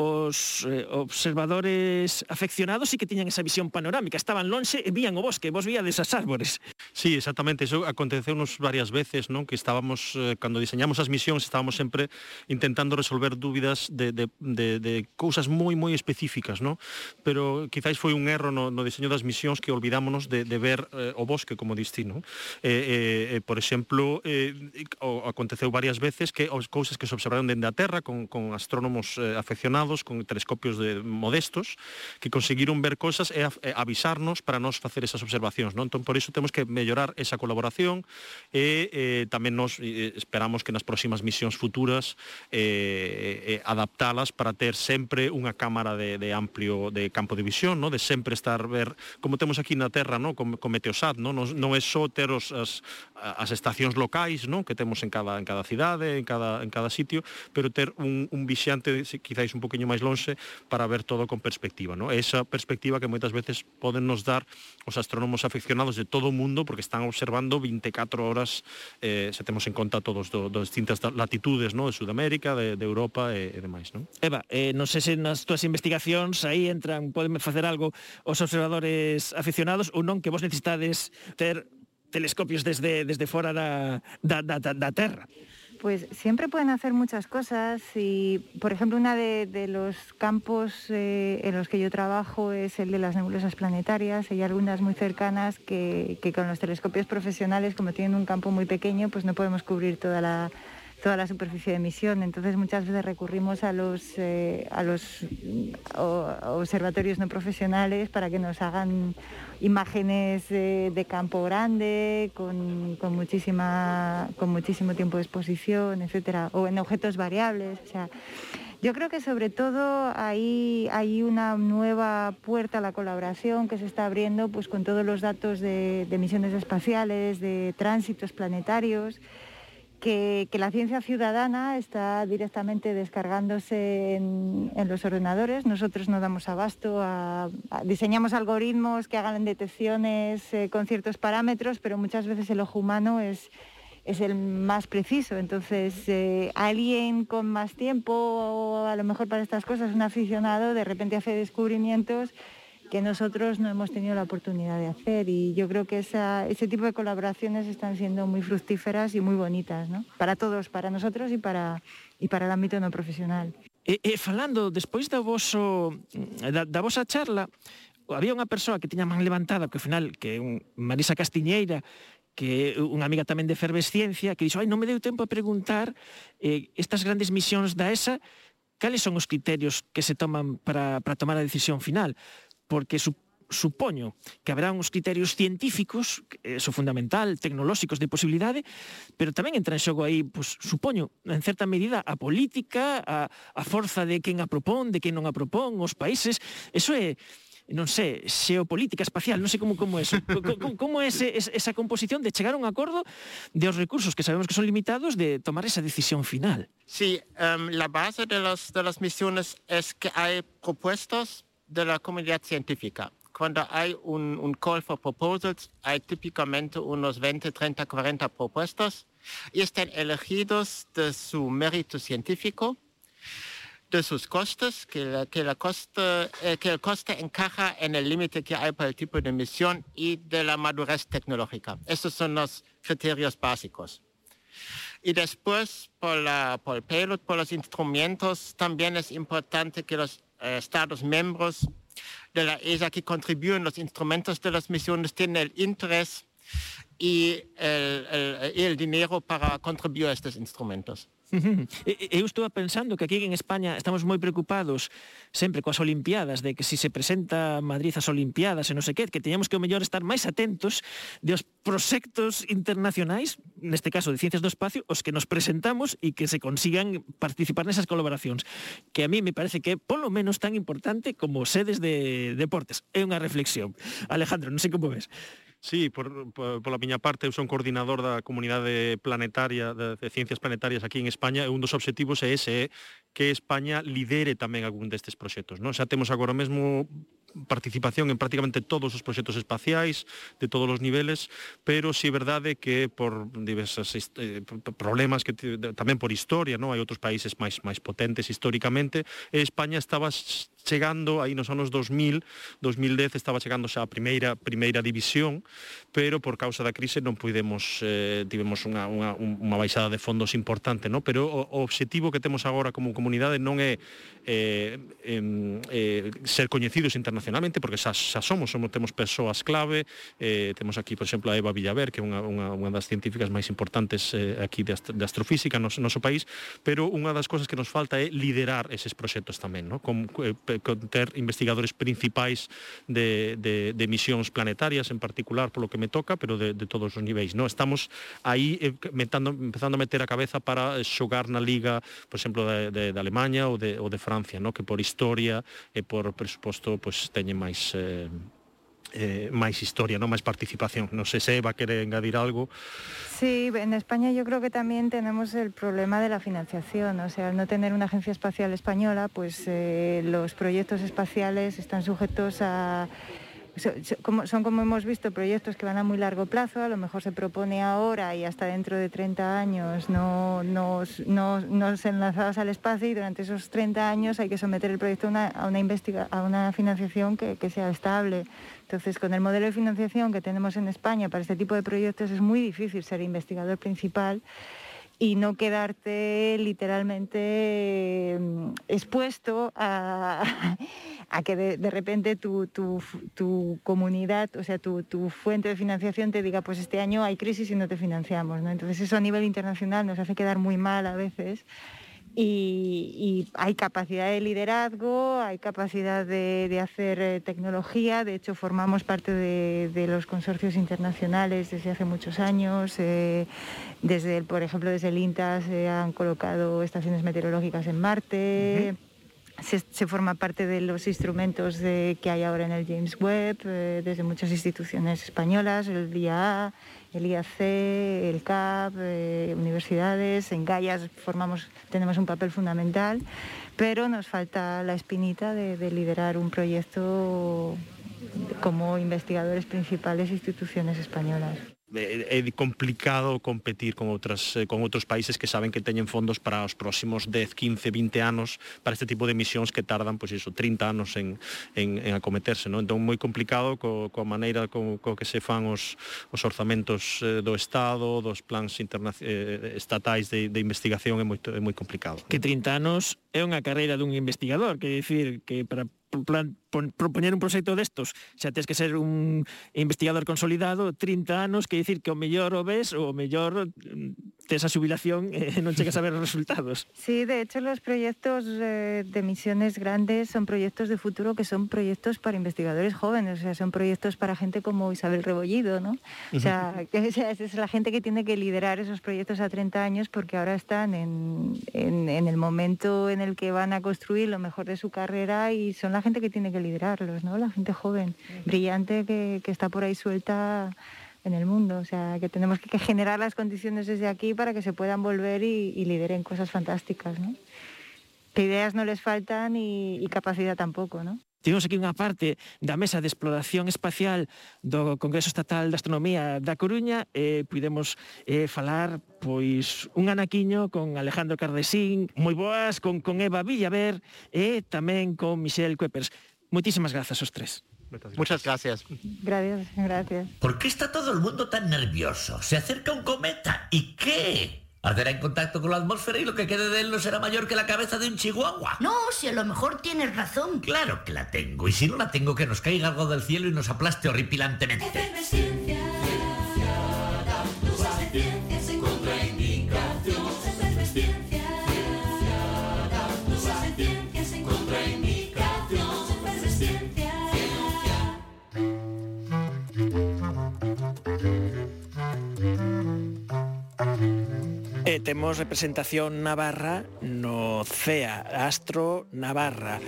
os eh, observadores afeccionados sí que tiñan esa visión panorámica, estaban lonxe e vían o bosque, vos víades as árbores. Sí, exactamente, iso aconteceunos varias veces, non? Que estábamos eh, cando diseñamos as misións estábamos sempre intentando resolver dúbidas de de de de cousas moi moi específicas, non? Pero quizáis foi un erro no no diseño das misións que olvidámonos de de ver eh, o bosque como destino. Eh, eh, eh por exemplo, eh o aconteceu varias veces que as cousas que se observaron dende a Terra con con astrónomos eh, afeccionados iluminados con telescopios de modestos que conseguiron ver cosas e, avisarnos para nos facer esas observacións, non? Entón por iso temos que mellorar esa colaboración e eh, tamén nos eh, esperamos que nas próximas misións futuras eh, eh, adaptalas para ter sempre unha cámara de, de amplio de campo de visión, no? de sempre estar ver como temos aquí na Terra, no? con, con Meteosat, no? non, non é só ter os, as, as estacións locais non? que temos en cada, en cada cidade, en cada, en cada sitio, pero ter un, un vixiante quizáis un poquinho poquinho máis lonxe para ver todo con perspectiva. No? Esa perspectiva que moitas veces poden nos dar os astrónomos afeccionados de todo o mundo porque están observando 24 horas eh, se temos en conta todos do, do distintas latitudes no? de Sudamérica, de, de Europa e, e demais. No? Eva, eh, non sei se nas túas investigacións aí entran, poden facer algo os observadores aficionados ou non que vos necesitades ter telescopios desde desde fora da da da, da Terra. Pues siempre pueden hacer muchas cosas y, por ejemplo, uno de, los campos eh, en los que yo trabajo es el de las nebulosas planetarias. Hay algunas muy cercanas que, con los telescopios profesionales, como tienen un campo muy pequeño, pues no podemos cubrir toda la, toda la superficie de emisión. Entonces muchas veces recurrimos a los, eh, a los observatorios no profesionales para que nos hagan imágenes eh, de campo grande, con, con, muchísima, con muchísimo tiempo de exposición, etcétera, o en objetos variables. O sea, Yo creo que sobre todo ahí hay una nueva puerta a la colaboración que se está abriendo pues, con todos los datos de misiones espaciales, de tránsitos planetarios, que, la ciencia ciudadana está directamente descargándose en, los ordenadores. Nosotros no damos abasto, a, diseñamos algoritmos que hagan detecciones eh, con ciertos parámetros, pero muchas veces el ojo humano es, el más preciso. Entonces, eh, alguien con más tiempo, a lo mejor para estas cosas, un aficionado, de repente hace descubrimientos que nosotros no hemos tenido la oportunidad de hacer y yo creo que esa, ese tipo de colaboraciones están siendo muy fructíferas y muy bonitas, ¿no? Para todos, para nosotros y para, y para el ámbito no profesional. E, e falando despois da voso da, da vosa charla, había unha persoa que tiña man levantada, que ao final que é un Marisa Castiñeira, que unha amiga tamén de Efervesciencia, que dixo, ai, non me deu tempo a preguntar eh, estas grandes misións da ESA, cales son os criterios que se toman para, para tomar a decisión final? porque su supoño que habrá uns criterios científicos, eso fundamental, tecnolóxicos de posibilidade, pero tamén entra en xogo aí, pues, supoño, en certa medida, a política, a, a forza de quen a propón, de quen non a propón, os países, eso é non sei, xeopolítica espacial, non sei como como é eso. Como, como é ese, esa composición de chegar a un acordo de os recursos que sabemos que son limitados de tomar esa decisión final. Sí, um, la base de las, de las misiones es que hay propuestas de la comunidad científica. Cuando hay un, un, call for proposals, hay típicamente unos 20, 30, 40 propuestas y están elegidos de su mérito científico, de sus costes, que, la, que, la coste, eh, que el coste encaja en el límite que hay para el tipo de misión y de la madurez tecnológica. Estos son los criterios básicos. Y después, por, la, por el payload, por los instrumentos, también es importante que los Estados miembros de la ESA que contribuyen los instrumentos de las misiones tienen el interés y el, el dinero para contribuir a estos instrumentos. Eu estou pensando que aquí en España estamos moi preocupados sempre coas Olimpiadas, de que se si se presenta Madrid as Olimpiadas e non sei que, que teñamos que o mellor estar máis atentos de os proxectos internacionais, neste caso de Ciencias do Espacio, os que nos presentamos e que se consigan participar nesas colaboracións, que a mí me parece que é polo menos tan importante como sedes de deportes. É unha reflexión. Alejandro, non sei como ves. Sí, por, por, pola miña parte, eu son coordinador da comunidade planetaria de, de ciencias planetarias aquí en España e un dos obxectivos é ese, é que España lidere tamén algún destes proxectos. Non? Xa temos agora mesmo participación en prácticamente todos os proxectos espaciais de todos os niveles, pero si sí, verdade que por diversos eh, problemas que tamén por historia, non? Hai outros países máis máis potentes históricamente, e España estaba chegando aí nos anos 2000, 2010 estaba chegando xa a primeira primeira división, pero por causa da crise non pudemos eh, tivemos unha, unha, unha baixada de fondos importante, no? pero o, o obxectivo que temos agora como comunidade non é eh, em, eh, ser coñecidos internacionalmente, porque xa, xa somos, somos temos persoas clave, eh, temos aquí, por exemplo, a Eva Villaver, que é unha, unha, unha das científicas máis importantes eh, aquí de, ast de astrofísica no noso país, pero unha das cousas que nos falta é liderar eses proxectos tamén, no? con, eh, ter investigadores principais de, de, de misións planetarias, en particular polo que me toca, pero de, de todos os niveis. No? Estamos aí eh, metando, empezando a meter a cabeza para xogar na liga, por exemplo, de, de, de Alemanha ou de, ou de Francia, no? que por historia e por presuposto pues, teñen máis... Eh, eh, máis historia, ¿no? máis participación. Non sei se Eva quere engadir algo. Sí, en España yo creo que también tenemos el problema de la financiación. O sea, al no tener una agencia espacial española, pues eh, los proyectos espaciales están sujetos a son, como hemos visto, proyectos que van a muy largo plazo, a lo mejor se propone ahora y hasta dentro de 30 años no, no, no se lanzados al espacio y durante esos 30 años hay que someter el proyecto a una, a una financiación que, que sea estable. Entonces, con el modelo de financiación que tenemos en España para este tipo de proyectos es muy difícil ser investigador principal y no quedarte literalmente mm, expuesto a, que de, de repente tu, tu, tu, comunidad, o sea, tu, tu, fuente de financiación te diga, pues este año hay crisis y no te financiamos. ¿no? Entonces eso a nivel internacional nos hace quedar muy mal a veces y, hay capacidad de liderazgo, hay capacidad de, hacer eh, tecnología, de hecho formamos parte de, los consorcios internacionales desde hace muchos años, eh, desde, por ejemplo desde el INTA se han colocado estaciones meteorológicas en Marte. Se, forma parte de los instrumentos que hay ahora en el James Webb, eh, desde muchas instituciones españolas, el DIA, el IAC, el CAP, eh, universidades, en Gallas formamos, tenemos un papel fundamental, pero nos falta la espinita de, de liderar un proyecto como investigadores principales instituciones españolas. é complicado competir con outras eh, con outros países que saben que teñen fondos para os próximos 10, 15, 20 anos para este tipo de misións que tardan pois iso 30 anos en en en acometerse, non? Entón moi complicado co coa maneira co, co que se fan os os orzamentos eh, do Estado, dos plans eh, eh, estatais de de investigación é moito é moi complicado. Que 30 anos é unha carreira dun investigador, que dicir que para plan propoñer un proxecto destos, xa tens que ser un investigador consolidado, 30 anos, que dicir que o mellor o ves, o mellor mm, tes a xubilación e eh, non chegas a ver os resultados. Sí, de hecho los proyectos eh, de misiones grandes son proyectos de futuro que son proyectos para investigadores jóvenes, o sea, son proyectos para gente como Isabel Rebollido, ¿no? O sea, que, o sea, es la gente que tiene que liderar esos proyectos a 30 años porque ahora están en, en, en el momento en el que van a construir lo mejor de su carrera y son la gente que tiene que liderarlos, ¿no? La gente joven, brillante, que, que está por ahí suelta en el mundo. O sea, que tenemos que, que, generar las condiciones desde aquí para que se puedan volver y, y lideren cosas fantásticas, ¿no? Que ideas no les faltan y, y capacidad tampoco, ¿no? Temos aquí unha parte da mesa de exploración espacial do Congreso Estatal de Astronomía da Coruña eh, e pudemos eh, falar pois un anaquiño con Alejandro Cardesín, moi boas, con, con Eva Villaver e tamén con Michelle Cuepers. Kuepers. Moitísimas grazas aos tres. Muchas gracias. Gracias, gracias. ¿Por qué está todo el mundo tan nervioso? Se acerca un cometa. ¿Y qué? Arderá en contacto con la atmósfera y lo que quede de él no será mayor que la cabeza de un chihuahua. No, si a lo mejor tienes razón. Claro que la tengo. Y si no la tengo, que nos caiga algo del cielo y nos aplaste horripilantemente. E temos representación navarra no CEA, Astro Navarra,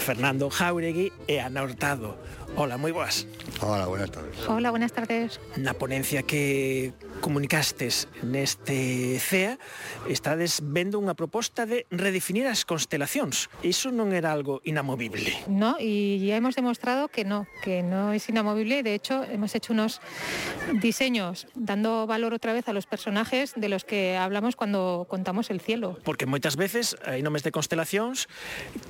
Fernando Jauregui e Ana Hurtado. Hola, muy buenas. Hola, buenas tardes. Hola, buenas tardes. Na ponencia que comunicastes neste CEA estades vendo unha proposta de redefinir as constelacións. Iso non era algo inamovible. No, y ya hemos demostrado que no, que no es inamovible. De hecho, hemos hecho unos diseños dando valor otra vez a los personajes de los que hablamos cuando contamos el cielo. Porque moitas veces hai nomes de constelacións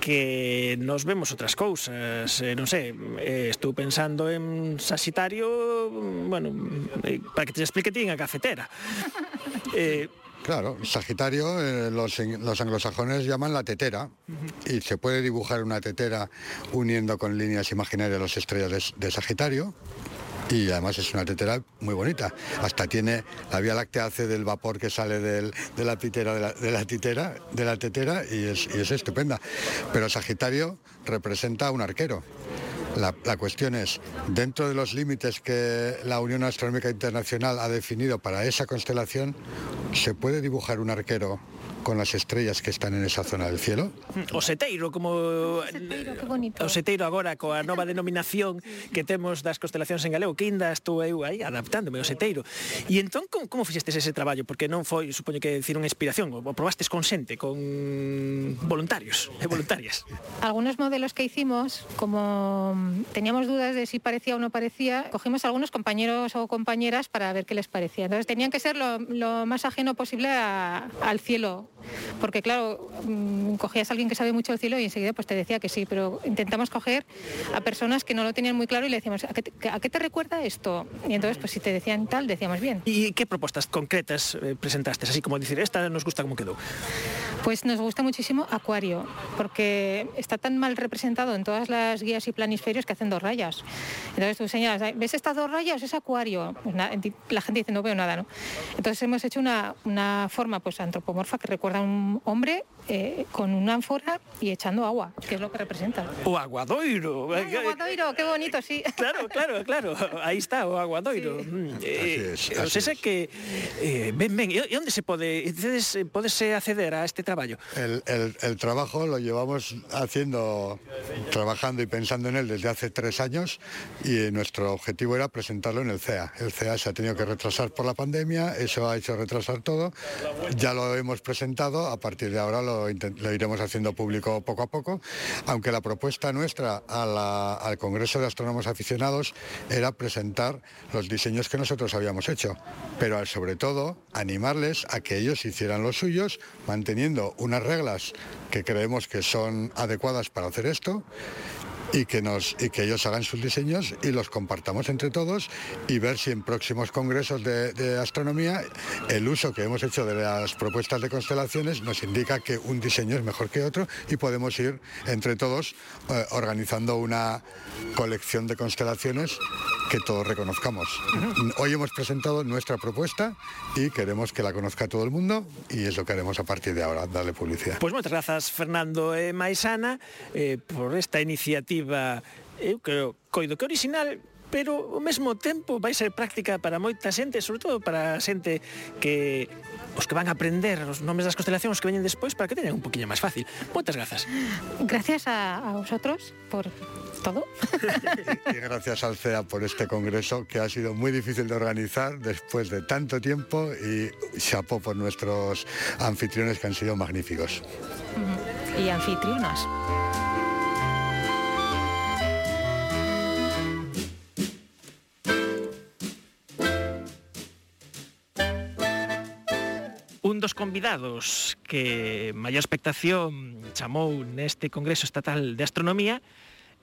que nos vemos outras cousas, eh, non sei, eh, estou pensando en Sagitario, bueno, eh, para que te explique ti, cafetera. Eh, Claro, Sagitario, eh, los, los, anglosajones llaman la tetera y se puede dibujar una tetera uniendo con líneas imaginarias las estrellas de, de, Sagitario y además es una tetera muy bonita. Hasta tiene la Vía Láctea hace del vapor que sale del, de la titera de la, de la, titera, de la tetera y es, y es estupenda. Pero Sagitario representa a un arquero. La, cuestión es, dentro de los límites que la Unión Astronómica Internacional ha definido para esa constelación, ¿se puede dibujar un arquero con las estrellas que están en esa zona del cielo. O seteiro, como seteiro, que bonito. o seteiro agora coa nova denominación que temos das constelacións en galego, que ainda estou eu aí adaptándome ao seteiro. E entón como, como fixestes ese traballo? Porque non foi, supoño que decir unha inspiración, o probastes con xente, con voluntarios e voluntarias. Algunos modelos que hicimos, como teníamos dudas de si parecía o no parecía, cogimos algunos compañeros o compañeras para ver qué les parecía. Entonces tenían que ser lo, lo más ajeno posible a, al cielo porque claro, mm, cogías a alguien que sabe mucho del cielo y enseguida pues te decía que sí, pero intentamos coger a personas que no lo tenían muy claro y le decíamos, ¿a qué te, a qué te recuerda esto? Y entonces pues si te decían tal, decíamos bien. ¿Y qué propuestas concretas eh, presentaste? Así como decir, esta nos gusta como quedó. Pues nos gusta muchísimo Acuario, porque está tan mal representado en todas las guías y planisferios que hacen dos rayas. Entonces tú señalas, ¿ves estas dos rayas? Es Acuario. Pues la gente dice, no veo nada, ¿no? Entonces hemos hecho una, una forma pues antropomorfa que recuerda a un hombre eh, con una ánfora y echando agua, que es lo que representa. O aguadoiro. Ay, aguadoiro, qué bonito, sí. Claro, claro, claro. Aí está o aguadoiro. Sí. Mm, eh, así es, así es. que eh, ven, ven, e onde se pode entonces, podese acceder a este traballo? El, el, el trabajo lo llevamos haciendo, trabajando y pensando en él desde hace tres años y nuestro objetivo era presentarlo en el CEA. El CEA se ha tenido que retrasar por la pandemia, eso ha hecho retrasar todo. Ya lo hemos presentado, a partir de ahora lo, iremos haciendo público poco a poco, aunque la propuesta nuestra al Congreso de Astrónomos Aficionados era presentar los diseños que nosotros habíamos hecho, pero sobre todo animarles a que ellos hicieran los suyos, manteniendo unas reglas que creemos que son adecuadas para hacer esto y que, nos, y que ellos hagan sus diseños y los compartamos entre todos y ver si en próximos congresos de, de, astronomía el uso que hemos hecho de las propuestas de constelaciones nos indica que un diseño es mejor que otro y podemos ir entre todos eh, organizando una colección de constelaciones que todos reconozcamos. Hoy hemos presentado nuestra propuesta y queremos que la conozca todo el mundo y es lo que haremos a partir de ahora, darle publicidad. Pues muchas gracias Fernando e Maisana eh, por esta iniciativa, iniciativa, eu creo, coido que original, pero ao mesmo tempo vai ser práctica para moita xente, sobre todo para a xente que os que van a aprender os nomes das constelacións que veñen despois para que teñan un poquinho máis fácil. Moitas grazas. Gracias a, a vosotros por todo. y gracias al CEA por este congreso que ha sido muy difícil de organizar después de tanto tiempo y chapó por nuestros anfitriones que han sido magníficos. Y anfitrionas. convidados que maior expectación chamou neste Congreso Estatal de Astronomía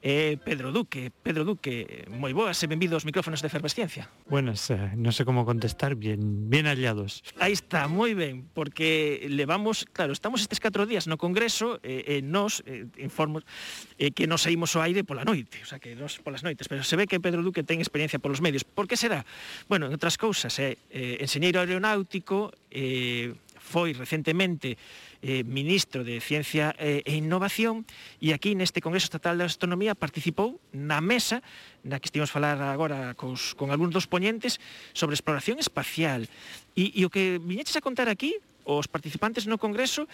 é Pedro Duque. Pedro Duque, moi boas e benvido aos micrófonos de Efervesciencia. Buenas, eh, non sei como contestar, bien, bien hallados. Aí está, moi ben, porque levamos, claro, estamos estes 4 días no Congreso eh, e eh, eh, nos eh, informos eh, que nos saímos ao aire pola noite, o sea, que nos polas noites, pero se ve que Pedro Duque ten experiencia polos medios. Por que será? Bueno, en outras cousas, é eh, eh, enxeñeiro aeronáutico, eh, foi recentemente eh, ministro de Ciencia eh, e Innovación e aquí neste Congreso Estatal de Astronomía participou na mesa na que estivemos falar agora cos, con algúns dos poñentes sobre exploración espacial. E, e o que viñeches a contar aquí, os participantes no Congreso,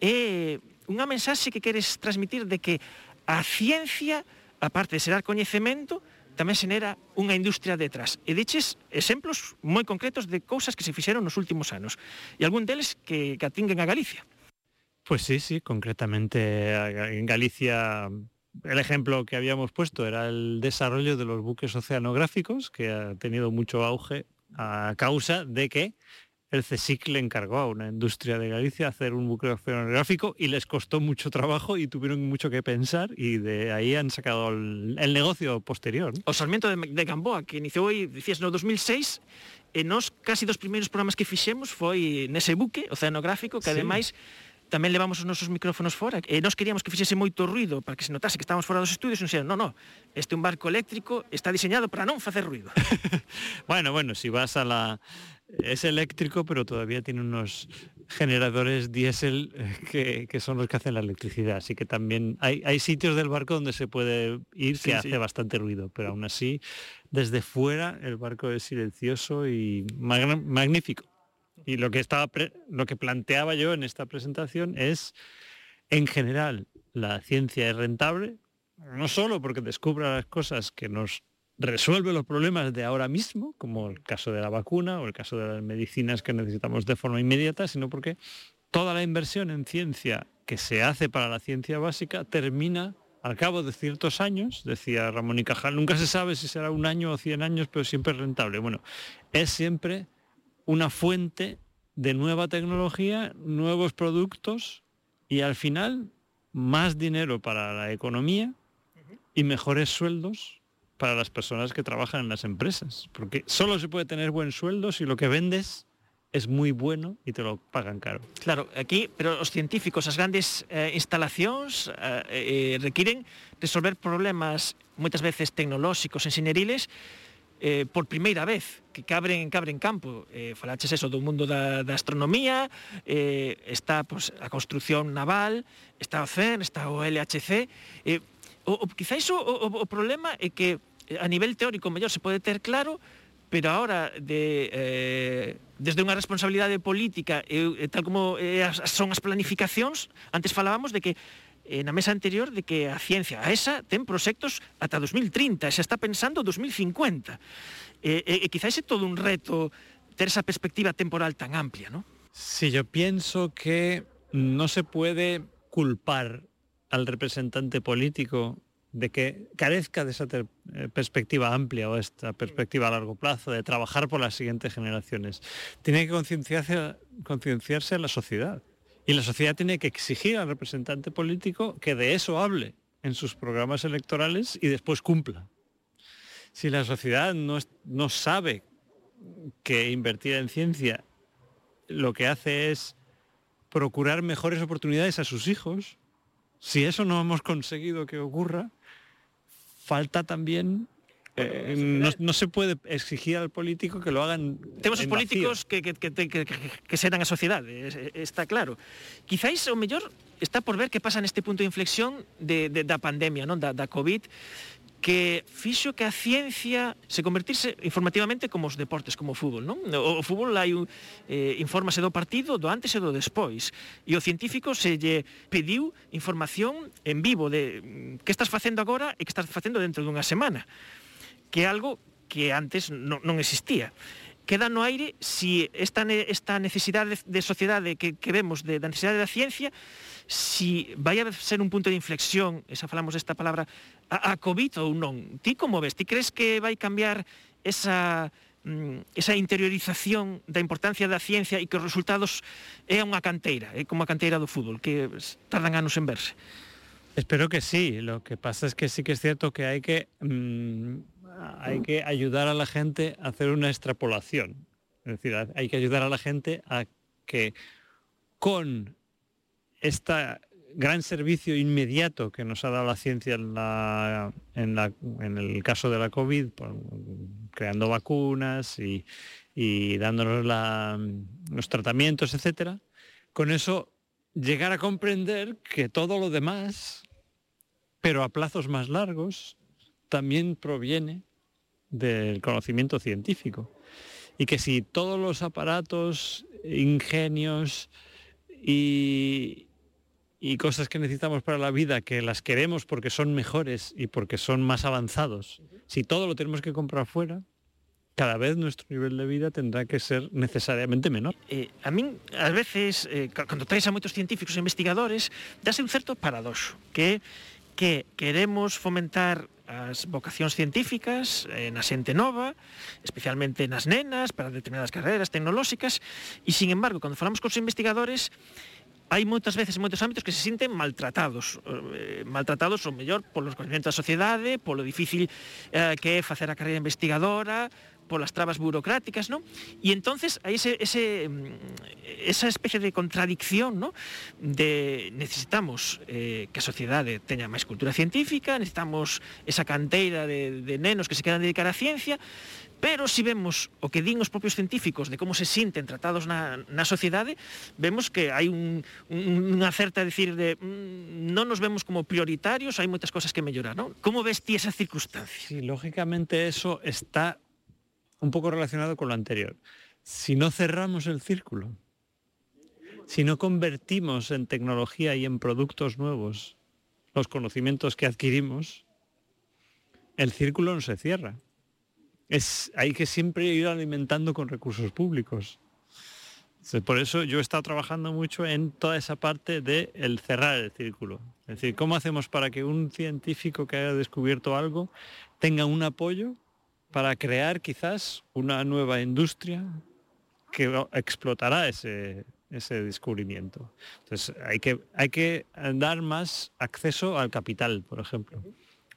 é unha mensaxe que queres transmitir de que a ciencia, aparte de ser coñecemento, tamén xenera unha industria detrás. E diches exemplos moi concretos de cousas que se fixeron nos últimos anos. E algún deles que, que atinguen a Galicia. Pois pues sí, sí, concretamente eh, en Galicia el ejemplo que habíamos puesto era el desarrollo de los buques oceanográficos, que ha tenido mucho auge a causa de que el CSIC le encargó a una industria de Galicia hacer un buque oceanográfico y les costó mucho trabajo y tuvieron mucho que pensar y de ahí han sacado el, el negocio posterior. O Sarmiento de, de Gamboa, que iniciou aí, decías, no 2006, e eh, nos casi dos primeiros programas que fixemos foi nese buque oceanográfico que sí. ademais tamén levamos os nosos micrófonos fora eh, e nós queríamos que fixese moito ruido para que se notase que estábamos fora dos estudios e nos dixeron, non, non, este é un barco eléctrico está diseñado para non facer ruido bueno, bueno, se si vas a la Es eléctrico, pero todavía tiene unos generadores diésel eh, que, que, son los que hacen la electricidad. Así que también hay, hay sitios del barco donde se puede ir que sí, hace bastante ruido, pero aún así, desde fuera el barco es silencioso y mag magnífico. Y lo que, estaba lo que planteaba yo en esta presentación es, en general, la ciencia es rentable, no solo porque descubra las cosas que nos resuelve los problemas de ahora mismo, como el caso de la vacuna o el caso de las medicinas que necesitamos de forma inmediata, sino porque toda la inversión en ciencia que se hace para la ciencia básica termina al cabo de ciertos años, decía Ramón y Cajal, nunca se sabe si será un año o cien años, pero siempre es rentable. Bueno, es siempre una fuente de nueva tecnología, nuevos productos y al final más dinero para la economía y mejores sueldos para las personas que trabajan en las empresas, porque solo se puede tener buen sueldo si lo que vendes es muy bueno e te lo pagan caro. Claro, aquí, pero os científicos, as grandes eh, instalacións eh, eh, requiren resolver problemas moitas veces tecnolóxicos, enxineriles, eh, por primeira vez que cabren cabren campo eh, falaches eso do mundo da, da astronomía eh, está pues, a construción naval está o CERN, está o LHC eh, O, o quizáis o, o, o problema é que eh, a nivel teórico mellor se pode ter claro, pero ahora de eh, desde unha responsabilidade política e, tal como eh, as, son as planificacións, antes falábamos de que eh, na mesa anterior de que a ciencia a esa ten proxectos ata 2030, xa está pensando 2050. E, e, eh, quizáis é todo un reto ter esa perspectiva temporal tan amplia, ¿no? Sí, yo pienso que no se puede culpar al representante político de que carezca de esa eh, perspectiva amplia o esta perspectiva a largo plazo, de trabajar por las siguientes generaciones. Tiene que concienciarse, a la sociedad. Y la sociedad tiene que exigir al representante político que de eso hable en sus programas electorales y después cumpla. Si la sociedad no sabe que invertir en ciencia lo que hace es procurar mejores oportunidades a sus hijos, Si eso no hemos conseguido que ocurra, falta también eh, no, no, se puede exigir al político que lo hagan. Temos os políticos que, que, que, que, que serán a sociedade, está claro. Quizáis o mellor está por ver que pasa neste punto de inflexión de, de, da pandemia, non da, da COVID, que fixo que a ciencia se convertirse informativamente como os deportes, como o fútbol, non? O, o fútbol hai un, eh, infórmase do partido, do antes e do despois. E o científico se lle pediu información en vivo de mm, que estás facendo agora e que estás facendo dentro dunha semana, que é algo que antes non, non existía queda no aire si esta, esta necesidade de sociedade que, que vemos de, da necesidade da ciencia si vai a ser un punto de inflexión, esa falamos desta palabra, a, a COVID ou non? Ti como ves? Ti crees que vai cambiar esa mm, esa interiorización da importancia da ciencia e que os resultados é unha canteira, é como a canteira do fútbol, que tardan anos en verse. Espero que sí, lo que pasa es que sí que es cierto que hay que, mmm, hay que ayudar a la gente a hacer una extrapolación, es decir, hay que ayudar a la gente a que con este gran servicio inmediato que nos ha dado la ciencia en, el caso de la COVID, creando vacunas y, dándonos los tratamientos, etcétera, con eso llegar a comprender que todo lo demás, pero a plazos más largos, también proviene del conocimiento científico. Y que si todos los aparatos, ingenios y, y cosas que necesitamos para la vida que las queremos porque son mejores y porque son más avanzados, si todo lo tenemos que comprar fuera, cada vez nuestro nivel de vida tendrá que ser necesariamente menor. Eh, a min, ás veces, eh, cando traes a moitos científicos e investigadores, dase un certo paradoxo, que que queremos fomentar as vocacións científicas eh, na xente nova, especialmente nas nenas, para determinadas carreras tecnolóxicas, e, sin embargo, cando falamos cos investigadores, hai moitas veces en moitos ámbitos que se sinten maltratados, eh, maltratados ou mellor polos conhecimentos da sociedade, polo difícil eh, que é facer a carreira investigadora, polas trabas burocráticas, ¿no? Y entonces hay ese, ese, mm, esa especie de contradicción, ¿no? De necesitamos eh, que a sociedade teña máis cultura científica, necesitamos esa canteira de, de nenos que se quedan dedicar á ciencia, pero si vemos o que din os propios científicos de como se sinten tratados na, na vemos que hai un, un, unha certa decir de mm, non nos vemos como prioritarios, hai moitas cosas que mellorar, ¿no? Como ves ti esa circunstancia? Sí, lógicamente eso está un poco relacionado con lo anterior. Si no cerramos el círculo, si no convertimos en tecnología y en productos nuevos los conocimientos que adquirimos, el círculo no se cierra. Es, hay que siempre ir alimentando con recursos públicos. Por eso yo he estado trabajando mucho en toda esa parte de el cerrar el círculo. Es decir, ¿cómo hacemos para que un científico que haya descubierto algo tenga un apoyo para crear quizás una nueva industria que explotará ese, ese descubrimiento. Entonces hay que, hay que dar más acceso al capital, por ejemplo.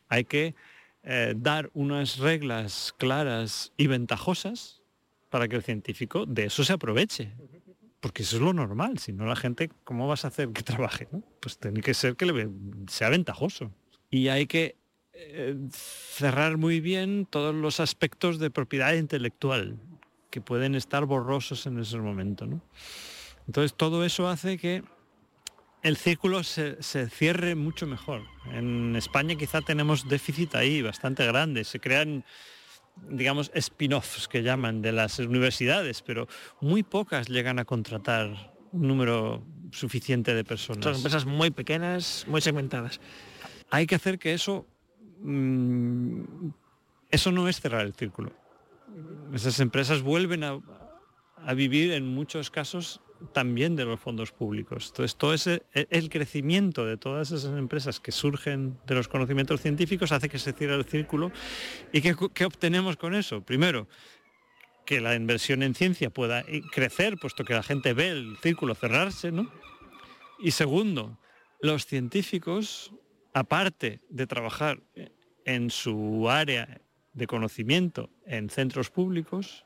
Hay que eh, dar unas reglas claras y ventajosas para que el científico de eso se aproveche. Porque eso es lo normal, si no la gente, ¿cómo vas a hacer que trabaje? Pues tiene que ser que sea ventajoso. Y hay que eh, cerrar muy bien todos los aspectos de propiedad intelectual que pueden estar borrosos en ese momento. Entonces todo eso hace que el círculo se, se, cierre mucho mejor. En España quizá tenemos déficit ahí bastante grande. Se crean digamos, spin-offs que llaman de las universidades, pero muy pocas llegan a contratar un número suficiente de personas. Son empresas muy pequeñas, muy segmentadas. Hay que hacer que eso... Mmm, eso no es cerrar el círculo. Esas empresas vuelven a, a vivir en muchos casos también de los fondos públicos. Entonces, todo ese, e, el crecimiento de todas esas empresas que surgen de los conocimientos científicos hace que se cierre el círculo. ¿Y qué, qué obtenemos con eso? Primero, que la inversión en ciencia pueda crecer, puesto que la gente ve el círculo cerrarse, ¿no? Y segundo, los científicos, aparte de trabajar en su área de conocimiento en centros públicos,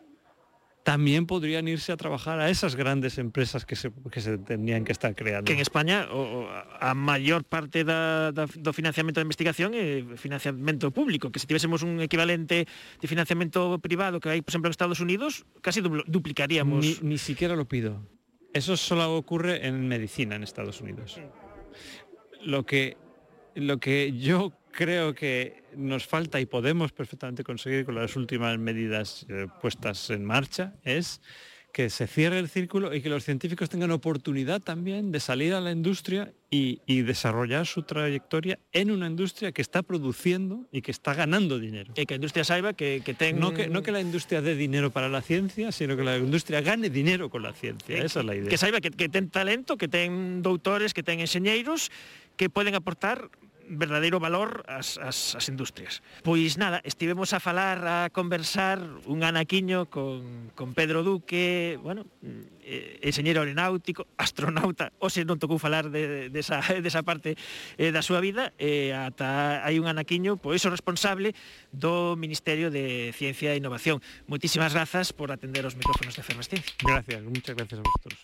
también podrían irse a trabajar a esas grandes empresas que se, que se tenían que estar creando. Que en España o, a maior parte da, da, do financiamento de investigación é financiamento público, que se tivésemos un equivalente de financiamento privado que hai, por exemplo, en Estados Unidos, casi duplicaríamos. Ni, ni siquiera lo pido. Eso solo ocurre en medicina en Estados Unidos. Lo que, lo que yo creo que nos falta y podemos perfectamente conseguir con las últimas medidas eh, puestas en marcha es que se cierre el círculo y que los científicos tengan oportunidad también de salir a la industria y, y, desarrollar su trayectoria en una industria que está produciendo y que está ganando dinero. Y que la industria saiba que, que ten... No que, no que la industria dé dinero para la ciencia, sino que la industria gane dinero con la ciencia. Que, Esa es la idea. Que saiba que, que ten talento, que ten doutores, que ten enxeñeiros, que pueden aportar verdadeiro valor as, as, as industrias. Pois nada, estivemos a falar, a conversar un anaquiño con, con Pedro Duque, bueno, eh, enxeñero aeronáutico, astronauta, ou se non tocou falar de, desa, de esa parte eh, da súa vida, e eh, ata hai un anaquiño, pois o responsable do Ministerio de Ciencia e Innovación. Moitísimas grazas por atender os micrófonos de Fermestín. Gracias, muchas gracias a vosotros.